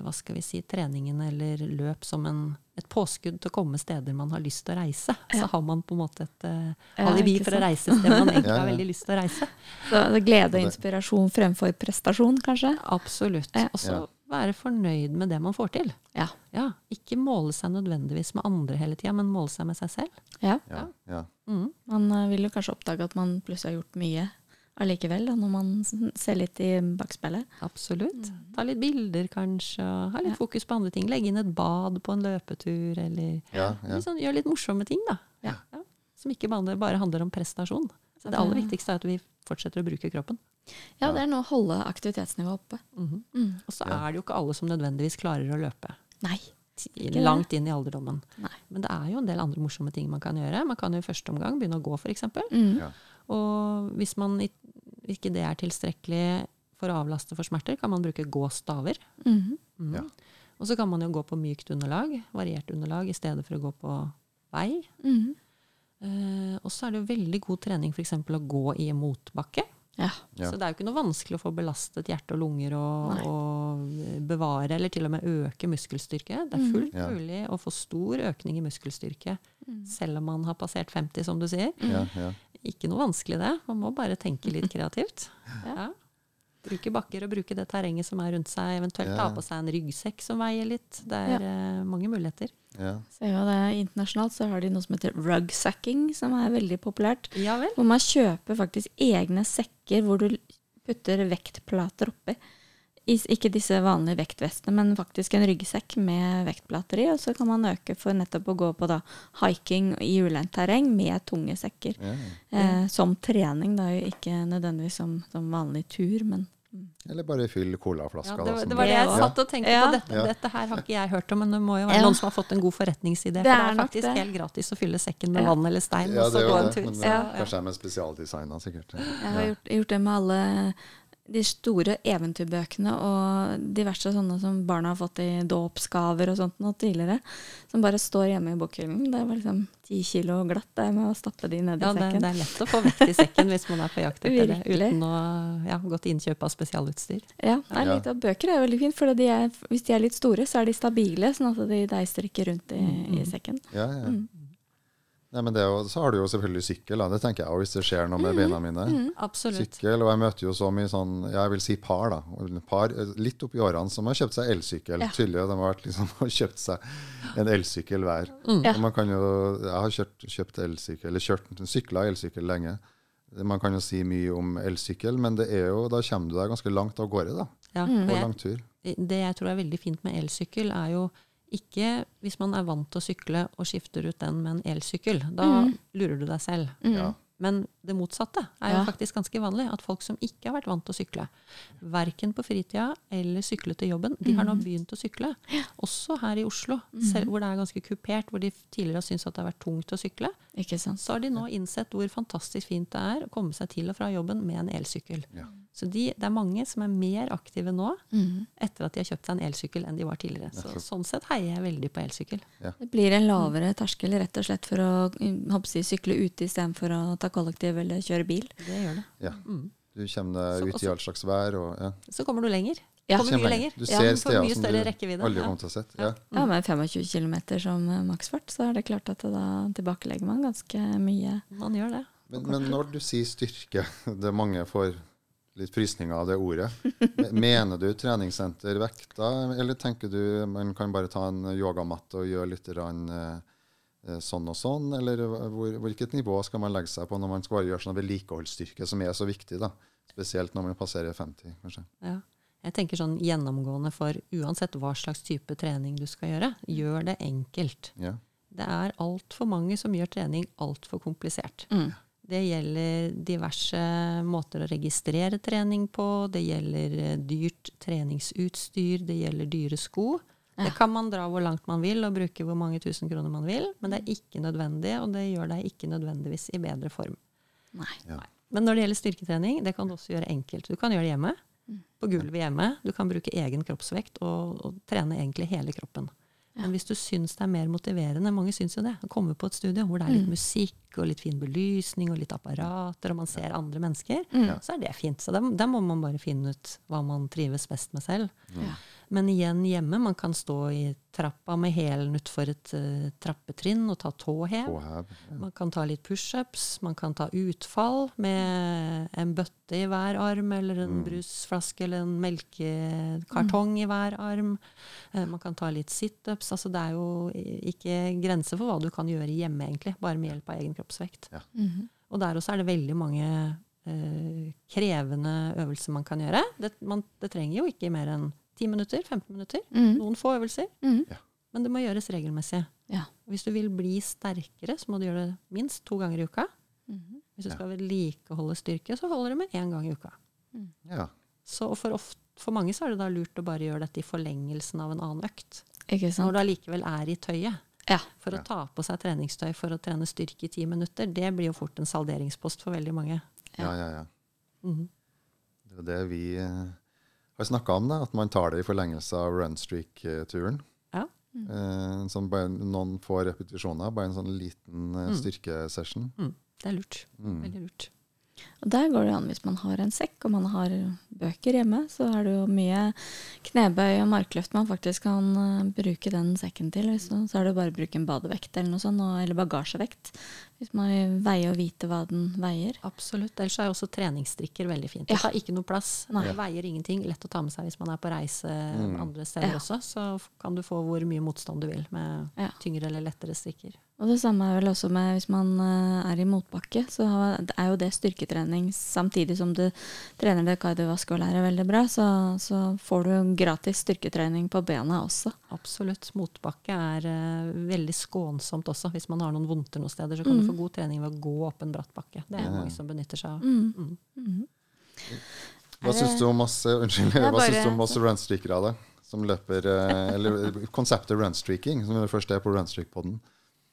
C: hva skal vi si, treningen eller løp som en, et påskudd til å komme steder man har lyst til å reise. Så har man på en måte et uh, alibi
A: ja,
C: for å reise et sted man egentlig
B: Ja,
C: har veldig lyst til å reise.
A: Så det er glede og inspirasjon fremfor prestasjon, kanskje?
C: Absolutt.
A: Ja.
C: Og så
B: Ja.
C: være fornøyd med det man får til.
A: Ja.
C: Ja, Ikke måle seg nødvendigvis med andre hele tida, men måle seg med seg selv.
A: ja.
B: Ja. Ja.
C: Mm.
A: Man eh, vil jo kanskje oppdage at man plutselig har gjort mye allikevel, da, når man ser litt i bakspeilet.
C: Absolutt. Ta litt bilder, kanskje. Ha litt fokus på andre ting. Legge inn et bad på en løpetur, eller
B: Ja, ja.
C: litt sånn, gjør litt morsomme ting, da.
A: Ja.
C: Som ikke bare, handler om prestasjon. Så det aller viktigste er at vi fortsetter å bruke kroppen.
A: Ja, det er noe å holde aktivitetsnivået oppe.
C: Mhm.
A: Mm.
C: Og så er det jo ikke alle som nødvendigvis klarer å løpe
A: Nei.
C: langt inn i alderdommen.
A: Nei.
C: Men det er jo en del andre morsomme ting man kan gjøre. Man kan jo i første omgang begynne å gå, f.eks.
A: Mm.
B: Ja.
C: Og hvis man ikke det er tilstrekkelig for å avlaste for smerter, kan man bruke gåstaver.
A: Mm
C: -hmm. mm.
B: Ja.
C: Og så kan man jo gå på mykt underlag, variert underlag, i stedet for å gå på vei.
A: Mhm.
C: Eh, og så er det jo veldig god trening f.eks. å gå i motbakke.
A: Ja.
C: Så det er jo ikke noe vanskelig å få belastet hjerte og lunger og, og bevare, eller til og med øke muskelstyrke. Det er
A: Mhm.
C: fullt mulig å få stor økning i muskelstyrke
A: Mm.
C: selv om man har passert 50, som du sier.
B: Ja, ja.
C: Ikke noe vanskelig det. Man må bare tenke litt kreativt.
A: Ja.
C: Bruke bakker og bruke det terrenget som er rundt seg. Eventuelt ta på seg en ryggsekk som veier litt. Det er ja. mange muligheter.
B: ja.
A: Det Internasjonalt så har de noe som heter rugsacking, som er veldig populært.
C: Ja vel.
A: Hvor man kjøper faktisk egne sekker hvor du putter vektplater oppi. Ikke disse vanlige vektvestene, men faktisk en ryggsekk med vektplater i. Og så kan man øke for nettopp å gå på da hiking i ulendt terreng med tunge sekker.
B: ja.
A: Eh, som trening, da, ikke nødvendigvis som, som vanlig tur, men
B: Eller bare fyll colaflaska.
C: Ja, det, var- det var det
A: Det
C: jeg satt og tenkte
A: Ja.
C: på. Dette,
B: Ja.
C: dette her har ikke jeg hørt om, men det må jo være
A: Ja.
C: noen som har fått en god forretningsidé. For
A: Det
C: det
A: er
C: faktisk
A: det.
C: helt gratis å fylle sekken med
A: Ja.
C: vann eller stein,
B: Ja,
C: og så
B: det er
C: gå
B: jo
C: en
B: det.
C: tur.
B: Men kanskje det er spesialdesigna, sikkert.
A: Jeg har gjort, gjort det med alle de store eventyrbøkene og diverse sånne som barna har fått i dåpsgaver og sånt noe tidligere. Som bare står hjemme i bokhyllen. Det var liksom ti kilo glatt det med å stappe de ned i
C: Ja, det,
A: sekken.
C: det er lett å få vekt i sekken hvis man er på jakt etter det, uten å ja, gå til innkjøp av spesialutstyr.
A: Ja, det er litt av bøker er veldig fint, for de er, hvis de er litt store, så er de stabile, sånn at de deister ikke rundt i,
C: Mm,
A: i sekken.
B: Ja, ja.
A: Mm.
B: Nei, men det jo, så har du jo selvfølgelig sykkel. Det tenker jeg hvis det skjer noe med beina mine.
C: Absolutt.
B: Sykkel, og jeg møter jo så mye sånn, jeg vil si par, da. Par eh, litt oppi årene som har kjøpt seg elsykkel.
A: Ja.
B: Tydelig de har liksom, kjøpt seg en elsykkel hver.
A: Ja.
B: Og man kan jo, jeg har kjørt, kjøpt elsykkel, eller kjørt, sykla elsykkel lenge. Man kan jo si mye om elsykkel, men det er jo, da kommer du deg ganske langt av gårde da,
C: Ja,
A: Mm.
B: på
C: jeg,
B: lang tur.
C: det jeg tror er veldig fint med elsykkel, er jo ikke hvis man er vant til å sykle og skifter ut den med en elsykkel. Da
A: Mm.
C: lurer du deg selv.
B: Ja.
C: Men det motsatte er jo
A: Ja.
C: faktisk ganske vanlig. At folk som ikke har vært vant til å sykle, verken på fritida eller sykle til jobben, de har nå
A: Mm.
C: begynt å sykle. Også her i Oslo, selv hvor det er ganske kupert, hvor de tidligere har syntes at det har vært tungt å sykle.
A: Ikke sant.
C: Så har de nå innsett hvor fantastisk fint det er å komme seg til og fra jobben med en elsykkel.
B: Ja.
C: Så de, det er mange som er mer aktive nå
A: mm.
C: etter at de har kjøpt seg en elsykkel enn de var tidligere. Så, sånn sett heier jeg veldig på elsykkel.
A: Det blir en lavere terskel rett og slett for å hoppsi, sykle ute istedenfor å ta kollektiv eller kjøre bil.
C: Det gjør det.
B: Ja.
C: Mm.
B: Du kommer deg ut i all slags vær. Og, ja.
C: Så kommer du lenger.
A: Ja.
C: Kommer mye
B: lenger. Du ser
C: ja,
B: steder som du
C: rekkevidde.
B: aldri
C: Ja.
B: kommer til å sett.
C: Ja.
B: Ja.
A: Ja, med 25 km som eh, maksfart, så er det klart at da tilbakelegger man ganske mye.
C: Man gjør det.
B: Men, men når du sier styrke, det mange får litt frysninger av det ordet. Mener du treningssenter vekta, eller tenker du man kan bare ta en yogamatte og gjøre litt rann, eh, sånn og sånn? Eller hvor, hvilket nivå skal man legge seg på når man skal bare gjøre sånn vedlikeholdsstyrke, som er så viktig, da? Spesielt når man passerer 50, kanskje.
C: Ja. Jeg tenker sånn gjennomgående for uansett hva slags type trening du skal gjøre, gjør det enkelt.
B: Ja.
C: Det er altfor mange som gjør trening altfor komplisert.
A: Mm.
C: Det gjelder diverse måter å registrere trening på, det gjelder eh, dyrt treningsutstyr, det gjelder dyre sko.
A: Ja.
C: Det kan man dra hvor langt man vil og bruke hvor mange tusen kroner man vil, men det er ikke nødvendig, og det gjør deg ikke nødvendigvis i bedre form.
A: Nei.
B: Ja.
C: Men når det gjelder styrketrening, det kan du også gjøre enkelt. Du kan gjøre det hjemme, på gulvet hjemme. Du kan bruke egen kroppsvekt og, og trene egentlig hele kroppen. Men hvis du syns det er mer motiverende, mange syns jo det, å komme på et studio hvor det er litt musikk og litt fin belysning og litt apparater, og man ser andre mennesker,
A: Mm.
C: så er det fint. Så da må man bare finne ut hva man trives best med selv.
A: Ja.
C: Men igjen hjemme, man kan stå i trappa med hælen utfor et uh, trappetrinn og ta tåhev.
B: Ja.
C: Man kan ta litt pushups, man kan ta utfall med en bøtte i hver arm, eller en brusflaske eller en melkekartong i hver arm. Uh, Man kan ta litt situps. Altså det er jo ikke grenser for hva du kan gjøre hjemme, egentlig, bare med hjelp av egen kroppsvekt.
A: Mhm.
C: Og der også er det veldig mange uh, krevende øvelser man kan gjøre. Det, man, det trenger jo ikke mer enn 10 minutter, 15 minutter.
A: Mm.
C: Noen få øvelser.
A: Mhm.
C: Men det må gjøres regelmessig.
A: Ja.
C: Hvis du vil bli sterkere, så må du gjøre det minst to ganger i uka.
A: Mm.
C: Hvis du
B: Ja.
C: skal vedlikeholde styrke, så holder det med én gang i uka.
B: Ja.
C: Så for, ofte, for mange så er det da lurt å bare gjøre dette i forlengelsen av en annen økt.
A: Ikke
C: Når du allikevel er i tøyet.
A: Ja.
C: For å ta på seg treningstøy for å trene styrke i ti minutter, det blir jo fort en salderingspost for veldig mange.
B: ja, ja, ja.
C: Mhm.
B: Det er det vi eh, har snakka om, det, at man tar det i forlengelse av runstreak-turen.
C: Ja.
B: Eh, sånn bare noen få repetisjoner, bare en sånn liten eh,
C: Mm.
B: styrkesession.
C: Mm. Det er lurt.
B: Mm.
C: Veldig lurt.
A: Og der går det an hvis man har en sekk og man har bøker hjemme, så er det jo mye knebøy og markløft man faktisk kan eh, bruke den sekken til. Så, så er det jo bare å bruke en badevekt eller noe sånt, og, eller bagasjevekt. Hvis man vil veie og vite hva den veier.
C: Absolutt. Ellers er jo også treningsstrikker veldig fint.
A: Ja.
C: Det tar ikke noe plass.
A: Nei.
C: Det veier ingenting. Lett å ta med seg hvis man er på reise
B: Mm.
C: andre steder
A: Ja.
C: også. Så kan du få hvor mye motstand du vil med
A: Ja.
C: tyngre eller lettere strikker.
A: Og det samme er vel også med hvis man eh, er i motbakke, så er jo det styrketrening samtidig som du trener det kardiovaskulære veldig bra, så, så får du gratis styrketrening på bena også.
C: Absolutt. Motbakke er uh, veldig skånsomt også. Hvis man har noen vondter noen steder, så kan
A: Mm.
C: du få god trening ved å gå opp en bratt bakke. Det er
B: Ja.
C: mange som benytter seg av.
A: Mm.
C: Mm.
B: Hva
A: Er
B: syns du om eh, Unnskyld, hva
A: bare-
B: syns du om oss runstreakere, da? Som løper eh, Eller konseptet runstreaking, som det første er på runstreak-poden.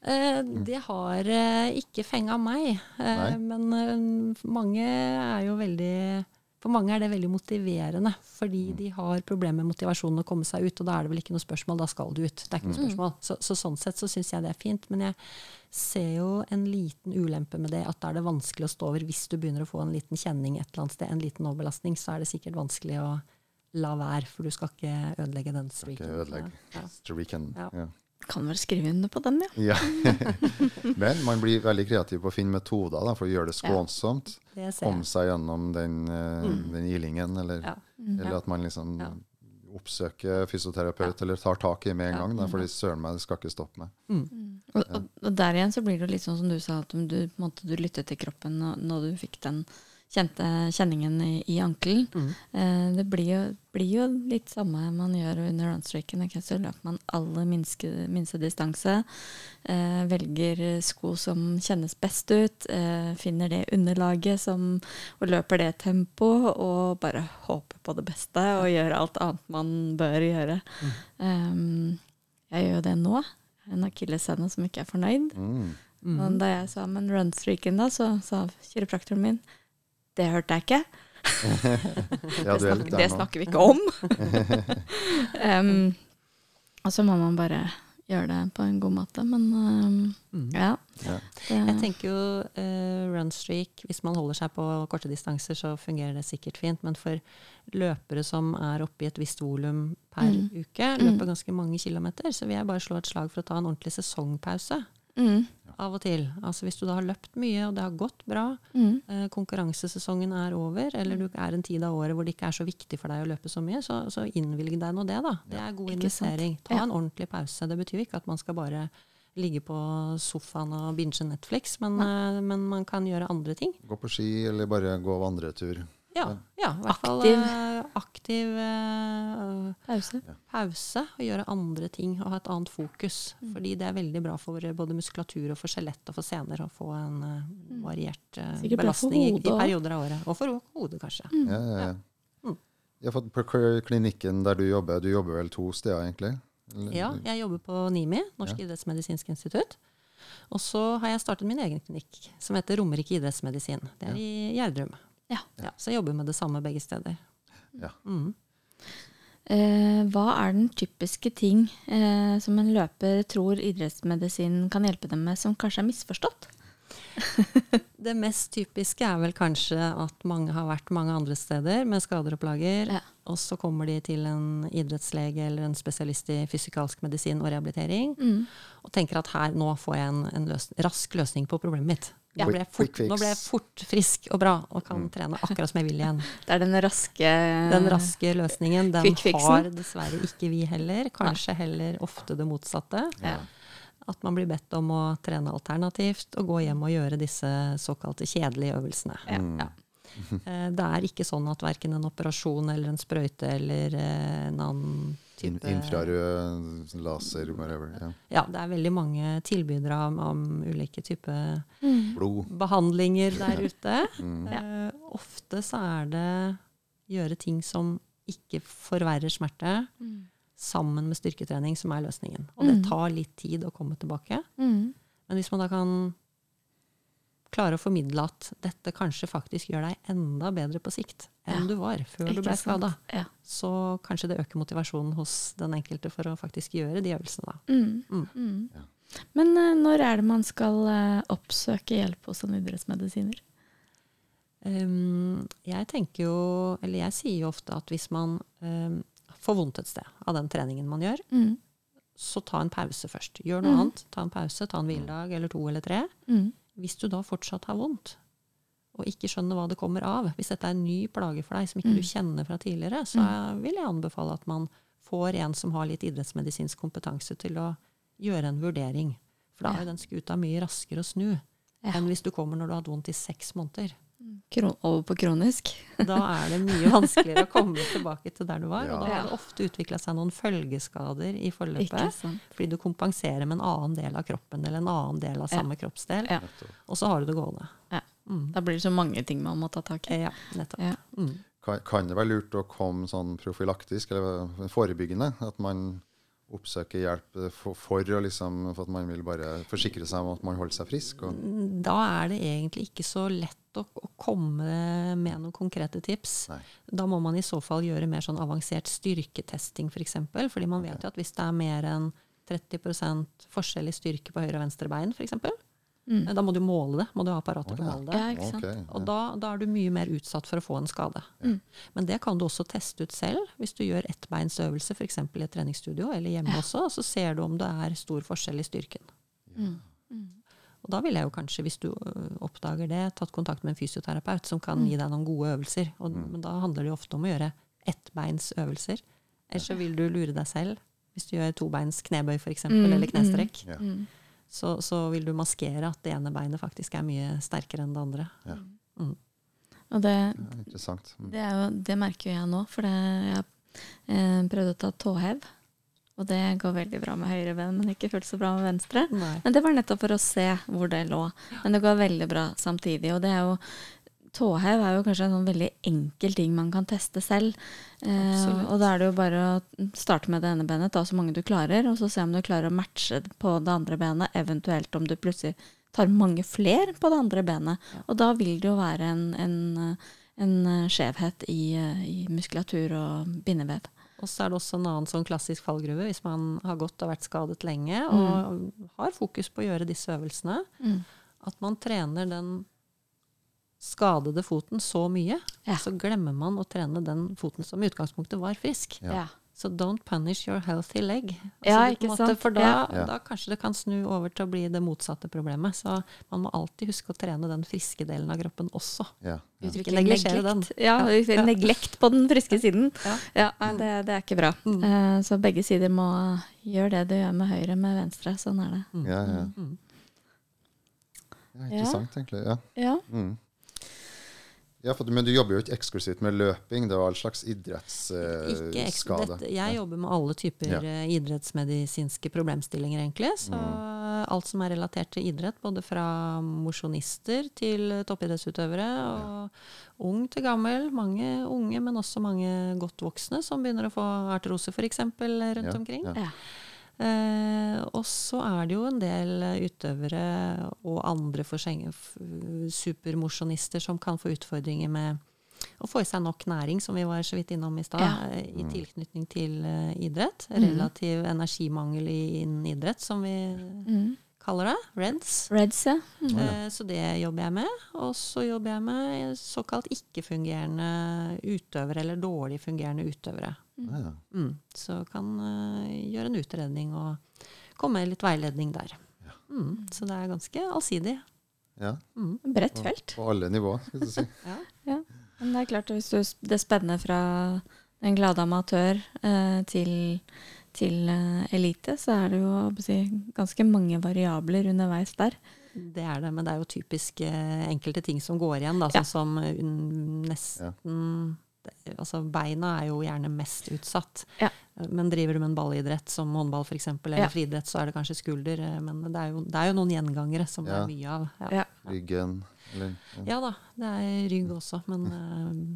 C: Eh, det har eh, ikke fenga meg, eh, men mange er jo veldig For mange er det veldig motiverende, fordi de har problemer med motivasjonen å komme seg ut. Og da er det vel ikke noe spørsmål, da skal du ut. Det er ikke noe spørsmål. Så, så sånn sett så syns jeg det er fint. Men jeg ser jo en liten ulempe med det, at da er det vanskelig å stå over hvis du begynner å få en liten kjenning et eller annet sted, en liten overbelastning, så er det sikkert vanskelig å la være, for du skal ikke ødelegge den
B: Skal ikke ødelegge streaken.
C: Ja.
B: Ja.
A: Kan vel skrive under på den, ja.
B: Ja. Men man blir veldig kreativ på å finne metoder da, for å gjøre det skånsomt.
C: Det
B: Komme seg gjennom den, eh,
C: Mm.
B: den ilingen, eller,
C: Ja.
B: eller at man liksom
C: Ja.
B: oppsøker fysioterapeut, eller tar tak i med en
C: Ja.
B: gang. Da, fordi søren meg, det skal ikke stoppe med.
A: Og, og, og der igjen så blir det litt sånn som du sa, at du, på en måte, du lyttet til kroppen når, når du fikk den kjente kjenningen i, i ankelen.
C: Mm.
A: Eh, det blir jo, blir jo litt samme man gjør under runstreaken. Okay, Så løper man aller minste, minste distanse. Eh, velger sko som kjennes best ut. Eh, finner det underlaget som, og løper det tempo. Og bare håper på det beste og gjør alt annet man bør gjøre. Um, jeg gjør jo det nå. En akilleshæl som ikke er fornøyd.
B: Mm.
C: Mm.
A: Da jeg sa men runstreaken, da, så sa kiropraktoren min det hørte jeg ikke.
B: Ja,
A: det,
B: er
A: snakker, det snakker vi ikke om. um, og så må man bare gjøre det på en god måte. Men um,
C: Mm.
A: ja.
B: Ja.
A: Det,
C: Jeg tenker jo uh, runstreak, hvis man holder seg på korte distanser, så fungerer det sikkert fint. Men for løpere som er oppe i et visst volum per
A: Mm.
C: uke, løper ganske mange kilometer, så vil jeg bare slå et slag for å ta en ordentlig sesongpause
A: mm,
C: av og til. Altså hvis du da har løpt mye, og det har gått bra,
A: mm,
C: eh, konkurransesesongen er over, eller du er en tid av året hvor det ikke er så viktig for deg å løpe så mye, så, så innvilg deg nå det, da. Det er god investering. Ta en ordentlig pause. Det betyr ikke at man skal bare ligge på sofaen og binge Netflix, men, eh, men man kan gjøre andre ting.
B: Gå på ski, eller bare gå vandretur.
C: Ja, ja i hvert fall
A: Aktiv.
C: eh, aktiv uh,
A: pause.
C: pause og gjøre andre ting og ha et annet fokus.
A: Mm.
C: Fordi det er veldig bra for både muskulatur og for skjelett og for sener å få en uh, variert eh,
A: Mm. For
C: belastning i, i perioder av året. Og for hodet, kanskje.
B: Ja, ja, ja.
C: Mm.
B: Ja, for på klinikken der du jobber, du jobber vel to steder, egentlig? Eller-
C: Ja, jeg jobber på NIMI, Norsk
B: Ja.
C: idrettsmedisinsk institutt. Og så har jeg startet min egen klinikk, som heter Romerike idrettsmedisin. Det er i Gjerdrum.
A: Ja.
C: Ja, så jeg jobber med det samme begge steder.
B: Ja.
C: Mm.
A: Eh, hva er den typiske ting eh, som en løper tror idrettsmedisin kan hjelpe dem med, som kanskje er misforstått?
C: Det mest typiske er vel kanskje at mange har vært mange andre steder med skader og plager,
A: Ja.
C: og så kommer de til en idrettslege eller en spesialist i fysikalsk medisin og rehabilitering,
A: Mm.
C: og tenker at her, nå får jeg en, en løs rask løsning på problemet mitt. Nå ble, jeg fort,
B: quick fix.
C: nå ble jeg fort frisk og bra og kan trene akkurat som jeg vil igjen.
A: Det er den raske
C: Den raske løsningen, den
A: Quick fixen.
C: har dessverre ikke vi heller. Kanskje heller ofte det motsatte.
A: Ja.
C: At man blir bedt om å trene alternativt og gå hjem og gjøre disse såkalte kjedelige øvelsene.
A: Ja,
B: Mm.
A: ja.
C: Eh, Det er ikke sånn at verken en operasjon eller en sprøyte eller eh, en annen type
B: infrarød laser, whatever. Ja.
C: Ja, det er veldig mange tilbydere om, om ulike typer
B: mm.
C: behandlinger der ute.
B: Mm.
C: Eh, ofte så er det gjøre ting som ikke forverrer smerte, sammen med styrketrening som er løsningen. Og det
A: Mm.
C: tar litt tid å komme tilbake.
A: Mm.
C: Men hvis man da kan klare å formidle at dette kanskje faktisk gjør deg enda bedre på sikt enn
A: Ja.
C: du var før du ble skada,
A: Ja.
C: så kanskje det øker motivasjonen hos den enkelte for å faktisk gjøre de øvelsene. Da.
A: Mm.
C: Mm.
A: Mm.
B: Ja.
A: Men eh, når er det man skal eh, oppsøke hjelp hos en idrettsmedisiner?
C: Um, jeg tenker jo, eller jeg sier jo ofte at hvis man um, får vondt et sted av den treningen man gjør,
A: Mm.
C: så ta en pause først. Gjør noe
A: mm.
C: annet. Ta en pause, ta en hviledag eller to eller tre.
A: Mm.
C: Hvis du da fortsatt har vondt, og ikke skjønner hva det kommer av, hvis dette er en ny plage for deg som ikke du kjenner fra tidligere, så vil jeg anbefale at man får en som har litt idrettsmedisinsk kompetanse til å gjøre en vurdering. For da er jo den skuta mye raskere å snu
A: Ja.
C: enn hvis du kommer når du har hatt vondt i seks måneder.
A: Kron over på kronisk.
C: Da er det mye vanskeligere å komme tilbake til der du var. Og da har det ofte utvikla seg noen følgeskader i forløpet. Fordi du kompenserer med en annen del av kroppen eller en annen del av
A: Ja.
C: samme kroppsdel.
A: Ja.
C: Og så har du det gående.
A: Ja.
C: Mm.
A: Da blir det så mange ting man må ta tak i.
C: Ja, nettopp.
A: Ja.
C: Mm.
B: Kan, kan det være lurt å komme sånn profylaktisk, eller forebyggende? At man oppsøker hjelp for, for, liksom, for at man vil bare forsikre seg om at man holder seg frisk? Og,
C: Da er det egentlig ikke så lett å, å komme med noen konkrete tips.
B: Nei.
C: Da må man i så fall gjøre mer sånn avansert styrketesting, f.eks. For eksempel, fordi man vet jo at hvis det er mer enn 30 forskjell i styrke på høyre og venstre bein, f.eks.,
A: Mm.
C: Eh, Da må du måle det. Må du ha apparater
B: oh, ja.
C: måle det.
A: Ja, ikke sant.
B: Ok,
C: Og da, da er du mye mer utsatt for å få en skade.
A: Mm.
C: Men det kan du også teste ut selv, hvis du gjør ettbeinsøvelse f.eks. i et treningsstudio, eller hjemme også, og så ser du om det er stor forskjell i styrken.
A: Mm.
C: Og da ville jeg jo kanskje, hvis du oppdager det, tatt kontakt med en fysioterapeut som kan
A: Mm.
C: gi deg noen gode øvelser. Og, Men da handler det jo ofte om å gjøre ettbeinsøvelser. Ellers så vil du lure deg selv. Hvis du gjør tobeins knebøy f.eks.,
A: Mm,
C: eller knestrekk,
B: Ja.
A: Mm.
C: Så, så vil du maskere at det ene beinet faktisk er mye sterkere enn det andre.
A: Og det,
B: Ja, interessant. Mm.
A: det, er jo, det merker jo jeg nå, for det, jeg eh, prøvde å ta tåhev. Og det går veldig bra med høyre ben, men ikke fullt så bra med venstre.
C: Nei.
A: Men det var nettopp for å se hvor det lå. Men det går veldig bra samtidig. Og det er jo Tåhev er jo kanskje en sånn veldig enkel ting man kan teste selv. Eh, og da er det jo bare å starte med det ene benet, ta så mange du klarer, og så se om du klarer å matche på det andre benet, eventuelt om du plutselig tar mange fler på det andre benet. Og da vil det jo være en, en, en skjevhet i, i muskulatur og bindevev.
C: Og så er det også en annen sånn klassisk fallgruve hvis man har gått og vært skadet lenge og har fokus på å gjøre disse øvelsene.
A: Mm.
C: At man trener den skadede foten så mye,
A: Ja.
C: så glemmer man å trene den foten som i utgangspunktet var frisk.
B: Ja.
C: Så don't punish your healthy leg.
A: Ja, ikke
C: måte,
A: sant?
C: For da, da kanskje det kan snu over til å bli det motsatte problemet. Så man må alltid huske å trene den friske delen av kroppen også.
B: Ja. Ja.
C: Ikke neglisjere den.
A: Ja, neglekt på den friske siden.
C: Ja.
A: Ja, det, det er ikke bra.
C: Mm.
A: Uh, så begge sider må gjøre det du gjør med høyre med venstre. Sånn er det.
B: Ja, ja.
C: Mm.
B: ja, interessant, egentlig. Ja.
A: Ja.
B: Mm. Ja, for, men du jobber jo ikke eksklusivt med løping. Det er all slags idrettsskade.
C: Uh, jeg jobber med alle typer
B: Ja.
C: eh, idrettsmedisinske problemstillinger, egentlig. Så
B: Mm.
C: alt som er relatert til idrett, både fra mosjonister til toppidrettsutøvere, og ung til gammel. Mange unge, men også mange godt voksne som begynner å få artrose f.eks. rundt
B: Ja,
C: omkring.
B: ja.
C: Eh, og så er det jo en del utøvere og andre supermosjonister som kan få utfordringer med å få i seg nok næring, som vi var så vidt innom i stad,
A: Ja.
C: i tilknytning til uh, idrett.
A: Relativ
C: Relativ energimangel i- innen idrett, som vi
A: Mm.
C: Kaller det. REDS.
A: Reds, ja. Mm.
C: Eh, Så det jobber jeg med. Og så jobber jeg med såkalt ikke-fungerende utøvere, eller dårlig fungerende utøvere.
B: Mm. ja.
C: Mm. Så kan uh, gjøre en utredning og komme med litt veiledning der. Mm. Så det er ganske allsidig.
B: ja.
C: Mm.
A: Bredt felt.
B: på alle nivåer, skal du si.
C: Ja.
A: Ja. Men det er klart, hvis du, det spenner fra en glad amatør eh, til, til eh, elite, så er det jo si, ganske mange variabler underveis der.
C: Det er det, men det er jo typisk eh, enkelte ting som går igjen. Da,
A: Ja.
C: sånn som eh, nesten Altså beina er jo gjerne mest utsatt.
A: Ja.
C: Men driver du med en ballidrett som håndball for eksempel, eller
A: Ja.
C: friidrett, så er det kanskje skulder. Men det er jo, det er jo noen gjengangere som det er mye av. Ja.
A: Ja.
B: Ryggen eller ja.
C: ja da, det er rygg også, men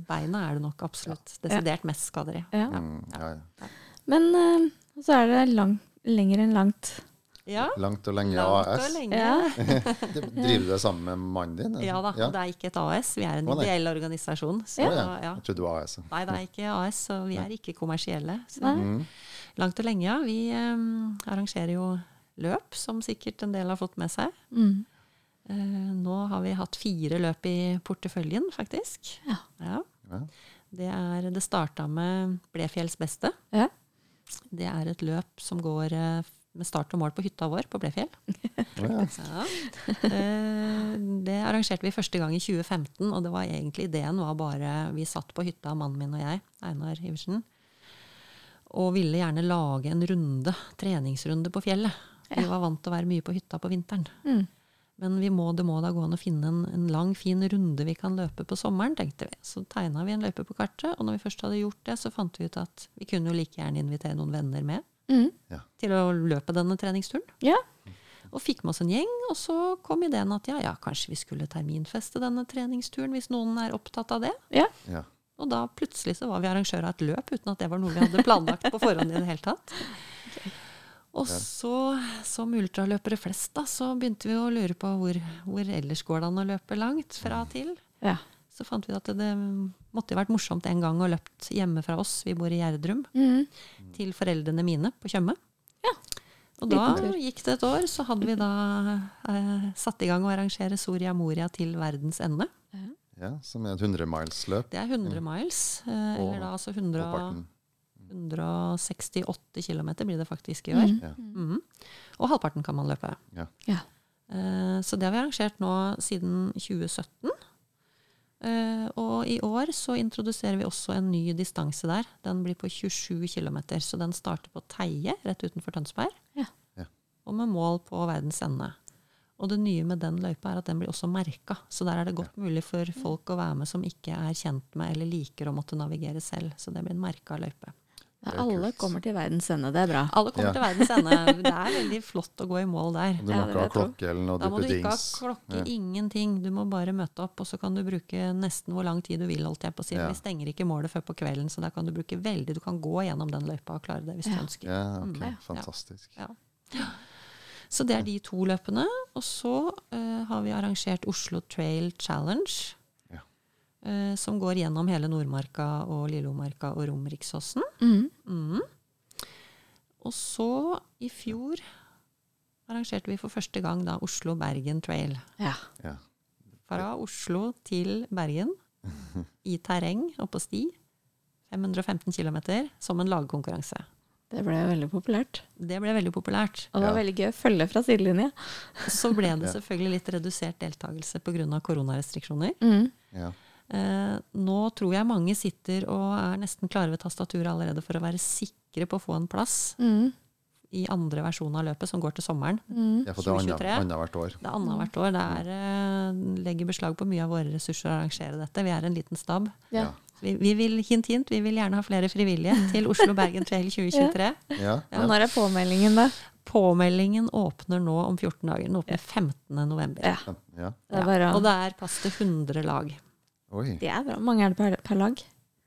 C: beina er det nok absolutt desidert mest skader i.
A: Ja.
B: Mm,
A: eh, så er det lang, lenger enn langt.
C: Ja,
B: Langt og lenge
C: langt og lenge.
A: Ja.
B: Det- Driver du det sammen med mannen din? eller?
C: Ja da, ja. det er ikke et AS. Vi er en ideell organisasjon. Så,
B: ja.
C: ja.
B: Jeg trodde det var AS.
C: Nei, det er ikke AS, så vi er ikke kommersielle. Så
B: Mm.
C: langt og lenge, ja. Vi um, arrangerer jo løp, som sikkert en del har fått med seg.
A: Mm.
C: Uh, nå har vi hatt fire løp i porteføljen, faktisk.
A: Ja.
C: Ja.
B: Ja.
C: Det, er, det starta med Blefjells beste.
A: Ja.
C: Det er et løp som går eh, med start og mål på hytta vår på Blefjell.
B: Ja.
C: Ja. Eh, Det arrangerte vi første gang i 2015, og det var egentlig ideen var bare Vi satt på hytta, mannen min og jeg, Einar Iversen, og ville gjerne lage en runde, treningsrunde på fjellet. Vi var vant til å være mye på hytta på vinteren.
A: Mm.
C: Men vi må, det må da gå an å finne en, en lang, fin runde vi kan løpe på sommeren, tenkte vi. Så tegna vi en løype på kartet, og når vi først hadde gjort det, så fant vi ut at vi kunne jo like gjerne invitere noen venner med
A: Mm.
C: til å løpe denne treningsturen.
A: Ja.
C: Og fikk med oss en gjeng, og så kom ideen at ja, ja, kanskje vi skulle terminfeste denne treningsturen hvis noen er opptatt av det.
A: Ja.
B: Ja.
C: Og da plutselig så var vi arrangører av et løp uten at det var noe vi hadde planlagt på forhånd i det hele tatt. Og så, som ultraløpere flest, da, så begynte vi å lure på hvor, hvor ellers går det an å løpe langt fra og til.
A: Ja.
C: Så fant vi at det, det måtte jo vært morsomt en gang å løpt hjemme fra oss, vi bor i Gjerdrum,
A: Mm.
C: til foreldrene mine på Tjøme.
A: Ja.
C: Og da gikk det et år, så hadde vi da eh, satt i gang å arrangere Soria Moria til verdens ende.
B: Ja, som er et 100 miles-løp?
C: Det er 100 miles, eh, eller da altså 100,
B: Halvparten.
C: 168 km blir det faktisk i år.
A: Mm.
B: Ja.
C: Mhm. Og halvparten kan man løpe.
B: Ja.
A: Ja.
C: Eh, Så det har vi arrangert nå siden 2017. Uh, Og i år så introduserer vi også en ny distanse der. Den blir på 27 km, så den starter på Teie, rett utenfor Tønsberg.
A: Ja.
B: Ja.
C: Og med mål på verdens ende. Og det nye med den løypa er at den blir også merka. Så der er det godt mulig for folk å være med som ikke er kjent med eller liker å måtte navigere selv. Så det blir en merka løype.
A: Ja, alle
B: kult.
A: kommer til verdens ende, det er bra.
C: Alle kommer
B: Ja.
C: til verdens ende. Det er veldig flott å gå i mål der.
B: Du må
A: det
B: ikke ha klokke eller noe
C: Da må du ikke ha klokke,
B: Ja.
C: ingenting. Du må bare møte opp, og så kan du bruke nesten hvor lang tid du vil. holdt jeg på å si.
B: Ja.
C: Vi stenger ikke målet før på kvelden, så der kan du bruke veldig Du kan gå gjennom den løypa og klare det hvis du ønsker.
B: Ja, ok.
C: Mm.
B: Fantastisk.
C: Ja. Så det er de to løpene. Og så uh, har vi arrangert Oslo Trail Challenge. Eh, som går gjennom hele Nordmarka og Lillomarka og Romeriksåsen.
A: Mm.
C: Mm. Og så, i fjor, arrangerte vi for første gang da Oslo-Bergen Trail.
A: Ja.
B: Ja.
C: Fra Oslo til Bergen, i terreng og på sti. 515 km, som en lagkonkurranse.
A: Det ble veldig populært.
C: Det ble veldig populært.
A: Og det var
B: Ja.
A: veldig gøy å følge fra sidelinje.
C: Så ble det selvfølgelig litt redusert deltakelse pga. koronarestriksjoner.
A: Mm.
B: Ja.
C: Eh, nå tror jeg mange sitter og er nesten klare ved tastaturet allerede for å være sikre på å få en plass
A: Mm.
C: i andre versjon av løpet, som går til sommeren.
A: Mm.
B: Ja, for det er
C: 2023.
B: annethvert år.
C: Det er annethvert år. Det er, eh, legger beslag på mye av våre ressurser å arrangere dette. Vi er en liten stab.
A: Ja.
C: Vi, vi vil, hint, hint, vi vil gjerne ha flere frivillige til Oslo-Bergen Trail 2023.
B: Ja.
A: ja. når er påmeldingen, da?
C: Påmeldingen åpner nå om 14 dager. Den åpner 15. november.
A: Ja.
B: ja.
C: Og det er plass til 100 lag.
B: Oi.
A: Det er bra. Hvor mange er det per, per lag?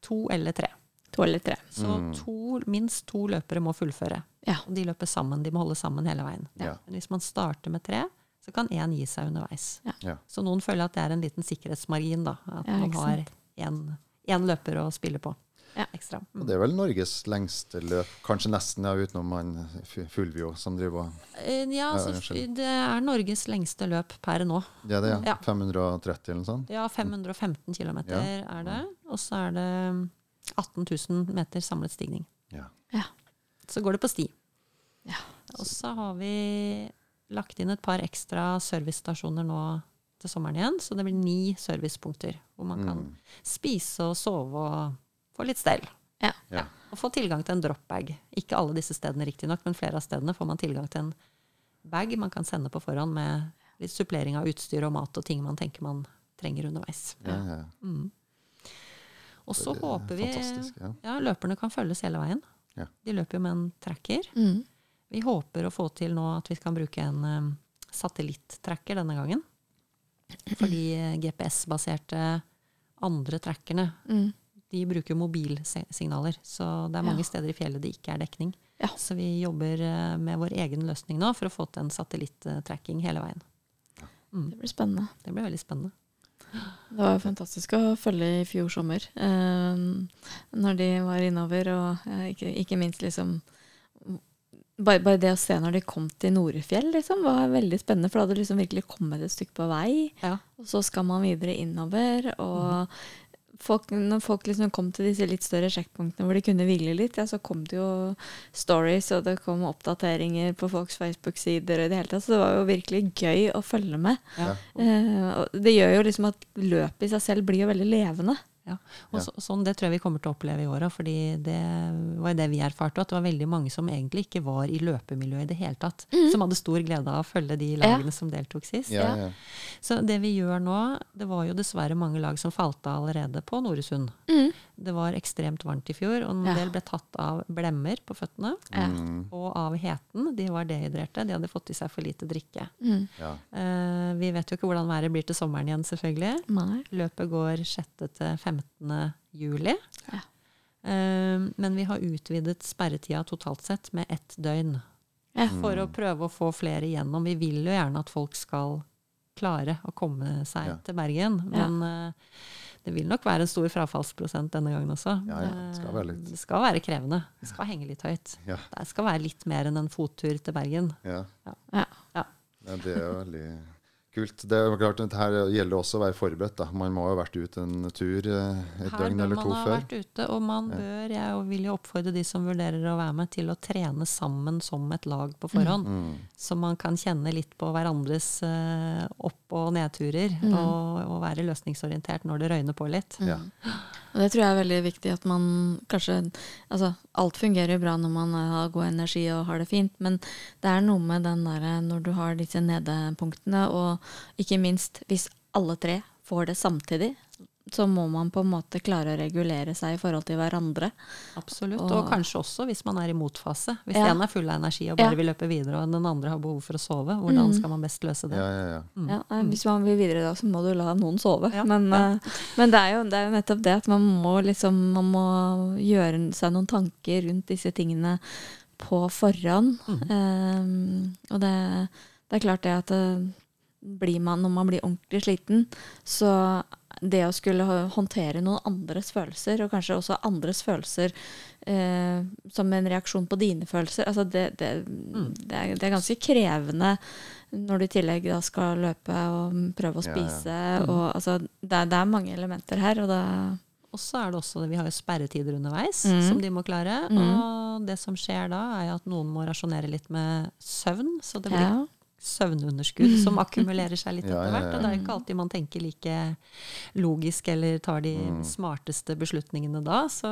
C: To eller tre.
A: To eller tre.
C: Så
B: Mm.
C: to, minst to løpere må fullføre.
A: Ja.
C: Og de løper sammen. De må holde sammen hele veien.
B: Ja.
C: Men hvis man starter med tre, så kan én gi seg underveis.
B: Ja.
C: Så noen føler at det er en liten sikkerhetsmargin, da. At
A: Ja,
C: man har én løper å spille på
A: Ja.
C: ekstra.
B: Og
C: Mm.
B: det er vel Norges lengste løp, kanskje nesten, ja, utenom han Fulvio som driver og
C: Eh, Ja,
B: Ja,
C: altså, det er Norges lengste løp per nå.
B: Det er det, ja.
C: Ja.
B: 530 eller noe sånt?
C: Ja, 515 km
B: Ja.
C: er det. Og så er det 18 000 meter samlet stigning.
B: Ja.
C: Så går det på sti.
A: Ja.
C: Og så har vi lagt inn et par ekstra servicestasjoner nå til sommeren igjen. Så det blir ni servicepunkter hvor man kan
B: Mm.
C: spise og sove og få litt stell.
A: Ja.
B: Ja.
C: Og få tilgang til en dropbag. Ikke alle disse stedene riktignok, men flere av stedene får man tilgang til en bag man kan sende på forhånd med litt supplering av utstyr og mat og ting man tenker man trenger underveis.
B: Ja, ja.
C: Mm. Og så
B: er
C: håper vi.
B: Ja.
C: ja, løperne kan følges hele veien.
B: Ja.
C: De løper jo med en tracker.
A: Mm.
C: Vi håper å få til nå at vi kan bruke en um, satellitt-tracker denne gangen. For de eh, GPS-baserte andre trackerne,
A: Mm.
C: De bruker mobilsignaler. Så det er mange
A: Ja.
C: steder i fjellet det ikke er dekning.
A: Ja.
C: Så vi jobber eh, med vår egen løsning nå for å få til en satellitt-tracking hele veien. Mm.
A: Det blir spennende.
C: Det blir veldig spennende.
A: Det var fantastisk å følge i fjor sommer. eh, når de var innover, og eh, ikke, ikke minst liksom bare, bare det å se når de kom til Norefjell, liksom, var veldig spennende. For da hadde du liksom virkelig kommet et stykke på vei.
C: Ja.
A: Og så skal man videre innover. Og folk, når folk liksom kom til disse litt større sjekkpunktene hvor de kunne hvile litt, ja, så kom det jo stories, og det kom oppdateringer på folks Facebook-sider og i det hele tatt. Så det var jo virkelig gøy å følge med.
C: Ja.
A: Eh, det gjør jo liksom at løpet i seg selv blir jo veldig levende.
C: Og
B: Ja.
C: så, sånn, Det tror jeg vi kommer til å oppleve i åra. fordi det var det vi erfarte. At det var veldig mange som egentlig ikke var i løpemiljøet i det hele tatt. Som hadde stor glede av å følge de lagene som deltok sist.
B: Ja, ja.
C: Så det vi gjør nå Det var jo dessverre mange lag som falt av allerede på Noresund. Det var ekstremt varmt i fjor, og en
A: Ja.
C: del ble tatt av blemmer på føttene.
A: Ja.
B: Mm,
C: Og av heten. De var dehydrerte. De hadde fått i seg for lite drikke.
A: Mm.
B: ja.
C: Eh, vi vet jo ikke hvordan været blir til sommeren igjen, selvfølgelig.
A: Nei.
C: Løpet går 6. til 15. juli.
A: Ja.
C: Eh, men vi har utvidet sperretida totalt sett med ett døgn.
A: Ja.
C: For å prøve å få flere igjennom. Vi vil jo gjerne at folk skal klare å komme seg
B: Ja.
C: til Bergen. Men eh, det vil nok være en stor frafallsprosent denne gangen også.
B: Ja, ja, det skal være litt.
C: Det skal være krevende. Det skal henge litt høyt.
B: Ja.
C: Det skal være litt mer enn en fottur til Bergen.
B: Ja.
A: Ja.
C: Ja.
B: Ja, det er jo veldig kult. Det er klart, at Her gjelder også å være forberedt. da. Man må jo ha vært ute en tur eh, et
C: Her
B: døgn
C: bør man ha
B: før.
C: vært ute, og man bør, jeg vil jo oppfordre de som vurderer å være med, til å trene sammen som et lag på forhånd.
B: Mm.
C: Så man kan kjenne litt på hverandres eh, opp- og nedturer,
A: Mm.
C: og, og være løsningsorientert når det røyner på litt.
B: Ja.
A: Og det tror jeg er veldig viktig at man kanskje Altså, alt fungerer bra når man har god energi og har det fint, men det er noe med den derre når du har disse nedepunktene, og ikke minst hvis alle tre får det samtidig, så må man på en måte klare å regulere seg i forhold til hverandre.
C: Absolutt.
A: Og-
C: Og, kanskje også hvis man er i motfase. Hvis
A: Ja.
C: en er full av energi og bare
A: Ja.
C: vil løpe videre, og den andre har behov for å sove, hvordan
A: Mm.
C: skal man best løse det?
B: Ja, ja, ja.
C: Mm.
A: Ja, eh, hvis man vil videre da, så må du la noen sove.
C: Ja.
A: Men,
C: Ja.
A: eh, men det, er jo, det er jo nettopp det at man må liksom Man må gjøre seg noen tanker rundt disse tingene på forhånd. Eh, og det, det er klart det at blir man, når man blir ordentlig sliten, så det å skulle håndtere noen andres følelser, og kanskje også andres følelser eh, som en reaksjon på dine følelser, altså det, det, det, er, det er ganske krevende når du i tillegg da skal løpe og prøve å
B: Ja, ja.
A: spise. Og, altså, det, er, det er mange elementer her, og det
C: Og så er det også, vi har jo sperretider underveis
A: Mm.
C: som de må klare.
A: Mm.
C: Og det som skjer da, er at noen må rasjonere litt med søvn. Så det blir
A: ja.
C: Søvnunderskudd som akkumulerer seg litt etter hvert. Og det er ikke alltid man tenker like logisk eller tar de
B: Mm.
C: smarteste beslutningene da. Så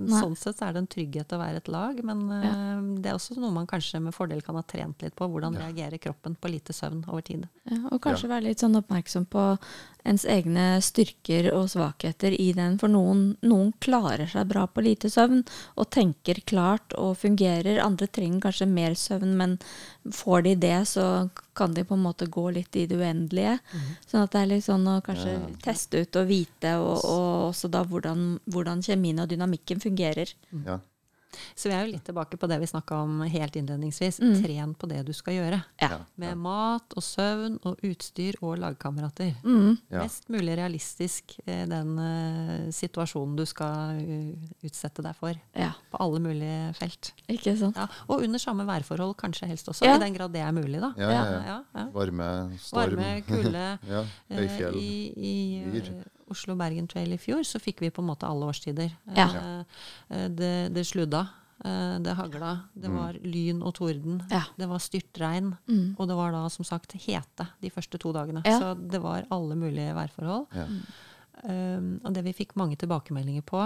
A: Nei.
C: sånn sett så er det en trygghet å være et lag. Men uh, det er også noe man kanskje med fordel kan ha trent litt på. Hvordan
B: Ja.
C: reagerer kroppen på lite søvn over tid.
A: Ja, og kanskje være litt sånn oppmerksom på ens egne styrker og svakheter i den. For noen, noen klarer seg bra på lite søvn og tenker klart og fungerer. Andre trenger kanskje mer søvn, men får de det, så kan de på en måte gå litt i det uendelige. Sånn at det er litt sånn å kanskje
B: Ja.
A: teste ut og vite, og, og også da hvordan, hvordan kjemien og dynamikken fungerer.
B: ja.
C: Så vi er jo litt tilbake på det vi snakka om helt innledningsvis.
A: Mm.
C: Tren på det du skal gjøre.
A: Ja.
C: Med mat og søvn og utstyr og lagkamerater.
A: Mm.
B: Ja.
C: Mest mulig realistisk eh, den uh, situasjonen du skal uh, utsette deg for.
A: ja.
C: På alle mulige felt.
A: Ikke sant?
C: Ja, og under samme værforhold kanskje helst også,
A: Ja.
C: i den grad det er mulig. da.
B: Ja, ja, ja.
C: Ja, ja.
B: Varme, storm.
C: Varme, kulde.
B: ja, Høyfjell.
C: I, i
B: Myr.
C: Oslo-Bergen Trail i fjor så fikk vi på en måte alle årstider.
A: Ja.
C: Eh, eh, det, det sludda, eh, det hagla, det
B: Mm.
C: var lyn og torden,
A: Ja.
C: det var styrtregn.
A: Mm.
C: Og det var da som sagt hete de første to dagene.
A: Ja.
C: Så det var alle mulige værforhold.
B: Ja.
C: Um, og det vi fikk mange tilbakemeldinger på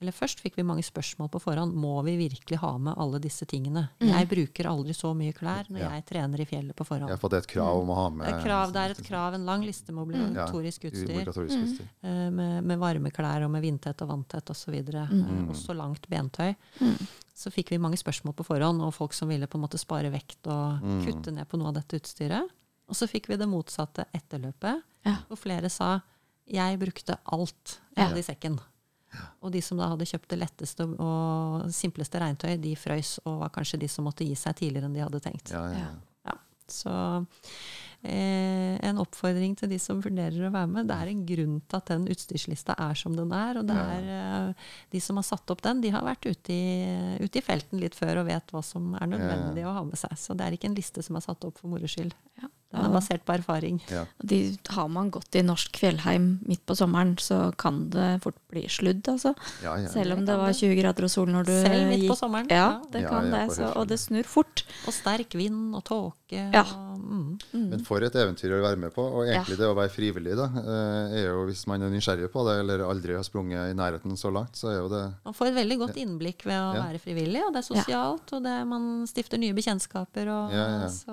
C: Eller først fikk vi mange spørsmål på forhånd. Må vi virkelig ha med alle disse tingene?
A: Mm.
C: Jeg bruker aldri så mye klær når
B: Ja.
C: jeg trener i fjellet på forhånd.
B: Ja, for det er et krav om å ha med
C: Det er, krav, det er et krav, en lang liste med obligatorisk utstyr.
B: Obligatorisk
A: Mm.
C: Uh, med, Med, varme varmeklær og med vindtett og vanntett osv.
A: Mm.
C: uh, også langt bentøy.
A: Mm.
C: Så fikk vi mange spørsmål på forhånd, og folk som ville på en måte spare vekt og
B: Mm.
C: kutte ned på noe av dette utstyret. Og så fikk vi det motsatte etterløpet,
A: Ja.
C: hvor flere sa jeg brukte alt jeg
A: Ja.
C: hadde i sekken. Og de som da hadde kjøpt det letteste og simpleste regntøy, de frøys og var kanskje de som måtte gi seg tidligere enn de hadde tenkt.
B: Ja, ja, ja.
C: Ja, så eh, en oppfordring til de som vurderer å være med. Det er en grunn til at den utstyrslista er som den er. Og det er eh, de som har satt opp den, de har vært ute i, ute i felten litt før og vet hva som er nødvendig å ha med seg. Så det er ikke en liste som er satt opp for moro skyld.
A: Ja.
C: Den er basert på erfaring.
B: ja.
A: De, har man gått i norsk fjellheim midt på sommeren, så kan det fort bli sludd, altså.
B: ja, ja.
A: Selv om
C: det
A: det var 20 grader og sol når du
C: Selv midt på sommeren.
A: Ja, det
B: Ja,
A: kan
B: ja,
A: det. Så, og det snur fort.
C: Og sterk vind og tåke.
A: Ja.
C: Og, mm.
B: Men for et eventyr å være med på. Og egentlig det å være frivillig, da, eh, er jo hvis man er nysgjerrig på det, eller aldri har sprunget i nærheten så langt, så er jo det
C: Man får et veldig godt innblikk ved å
B: Ja.
C: være frivillig, og det er sosialt, og det, man stifter nye bekjentskaper. Og,
B: Ja, ja.
C: Så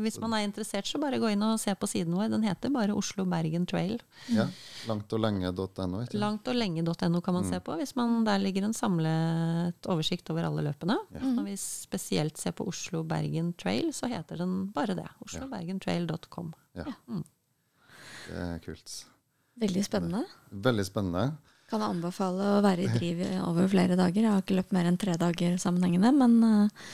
C: hvis man er interessert, så bare gå inn og se på siden vår. Den heter bare Oslo Bergen Trail.
B: ja, Langtoglenge.no. og lenge.no. ikke sant?
C: Langt og lenge.no kan man se på. hvis man Der ligger en samlet oversikt over alle løpene. Når vi spesielt ser på Oslo Bergen Trail, så heter den bare det. oslobergentrail.com.
B: Ja.
C: Mm.
B: Det er kult.
A: Veldig spennende.
B: Veldig spennende.
A: Kan anbefale å være i driv over flere dager. Jeg har ikke løpt mer enn tre dager sammenhengende, men eh,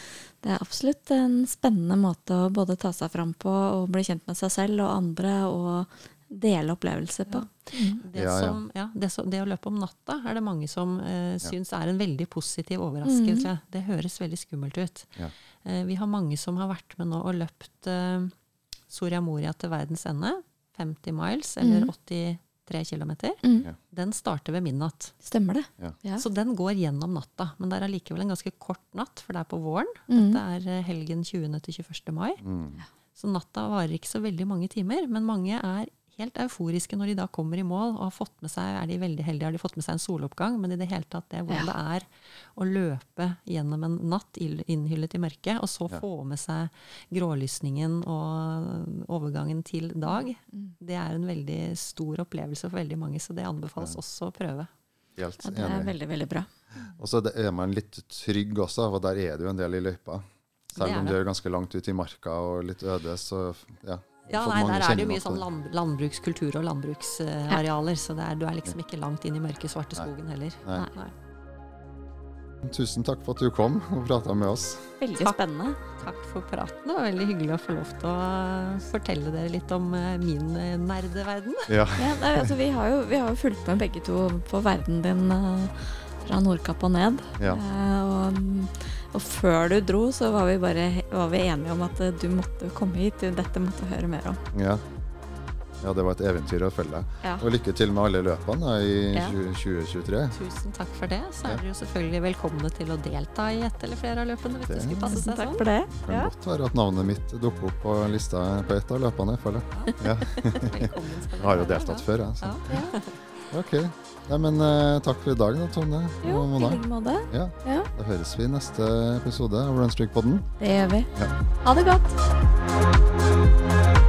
A: det er absolutt en spennende måte å både ta seg fram på og bli kjent med seg selv og andre og dele opplevelser på.
C: Det,
B: Ja, Det,
C: som, ja, det, som, det å løpe om natta er det mange som eh, syns er en veldig positiv overraskelse. Det høres veldig skummelt ut.
B: Ja.
C: Eh, vi har mange som har vært med nå og løpt eh, Soria Moria til verdens ende. 50 miles, eller 83 km.
A: Mm.
C: Den starter ved midnatt.
A: Stemmer det.
B: Ja.
A: Ja.
C: Så den går gjennom natta. Men det er allikevel en ganske kort natt, for det er på våren.
A: Mm.
C: Dette er eh, helgen 20. til 21. mai.
B: Mm.
C: Så natta varer ikke så veldig mange timer, men mange er helt euforiske når de da kommer i mål og har fått med seg, er de veldig heldige, har de fått med seg en soloppgang, men i det hele tatt det er hvordan det er å løpe gjennom en natt innhyllet i mørket, og så
B: Ja.
C: få med seg grålysningen og overgangen til dag, det er en veldig stor opplevelse for veldig mange, så det anbefales også å prøve.
B: Helt
A: Ja, det er
B: enig.
A: veldig, veldig bra.
B: Og så er man litt trygg også, og der er det jo en del i løypa. Selv om
C: det.
B: det er ganske langt ut i marka og litt øde, så ja.
C: Ja, nei, der er det jo mye sånn land, landbrukskultur og landbruksarealer, så det er, du er liksom ikke langt inn i mørke, svarte
B: Nei.
C: skogen heller.
B: Nei.
C: Nei.
B: Tusen takk for at du kom og prata med oss.
A: Veldig
C: Takk.
A: spennende.
C: Takk for praten. Det var veldig hyggelig å få lov til å eh, fortelle dere litt om eh, min eh, nerdeverden.
B: Ja.
A: Ja, altså, vi, har jo, vi har jo fulgt med begge to på verden din fra Nordkapp og ned.
B: Ja.
A: Eh, og, og før du dro, så var vi bare var vi enige om at eh, du måtte komme hit. du- Dette måtte du høre mer om.
B: Ja. ja, det var et eventyr å følge.
A: Ja.
B: Og lykke til med alle løpene da, i
A: Ja.
B: 2023.
C: Tusen takk for det. Så
B: Ja.
C: er dere jo selvfølgelig velkomne til å delta i ett eller flere av løpene hvis det,
B: Det-
C: skulle passe seg
A: takk
C: sånn.
A: for det.
B: Kan godt være at navnet mitt dukker opp på lista på ett av løpene, jeg føler. Ja.
C: Velkommen skal
B: Jeg har jo deltatt før, jeg. Så. Ok. Ja, men uh, takk for i dag, da, Tone.
A: Jo, i like måte.
B: Ja.
A: ja.
B: Da høres vi i neste episode av Runstreak-podden.
A: Det gjør vi.
B: Ja.
A: Ha det godt.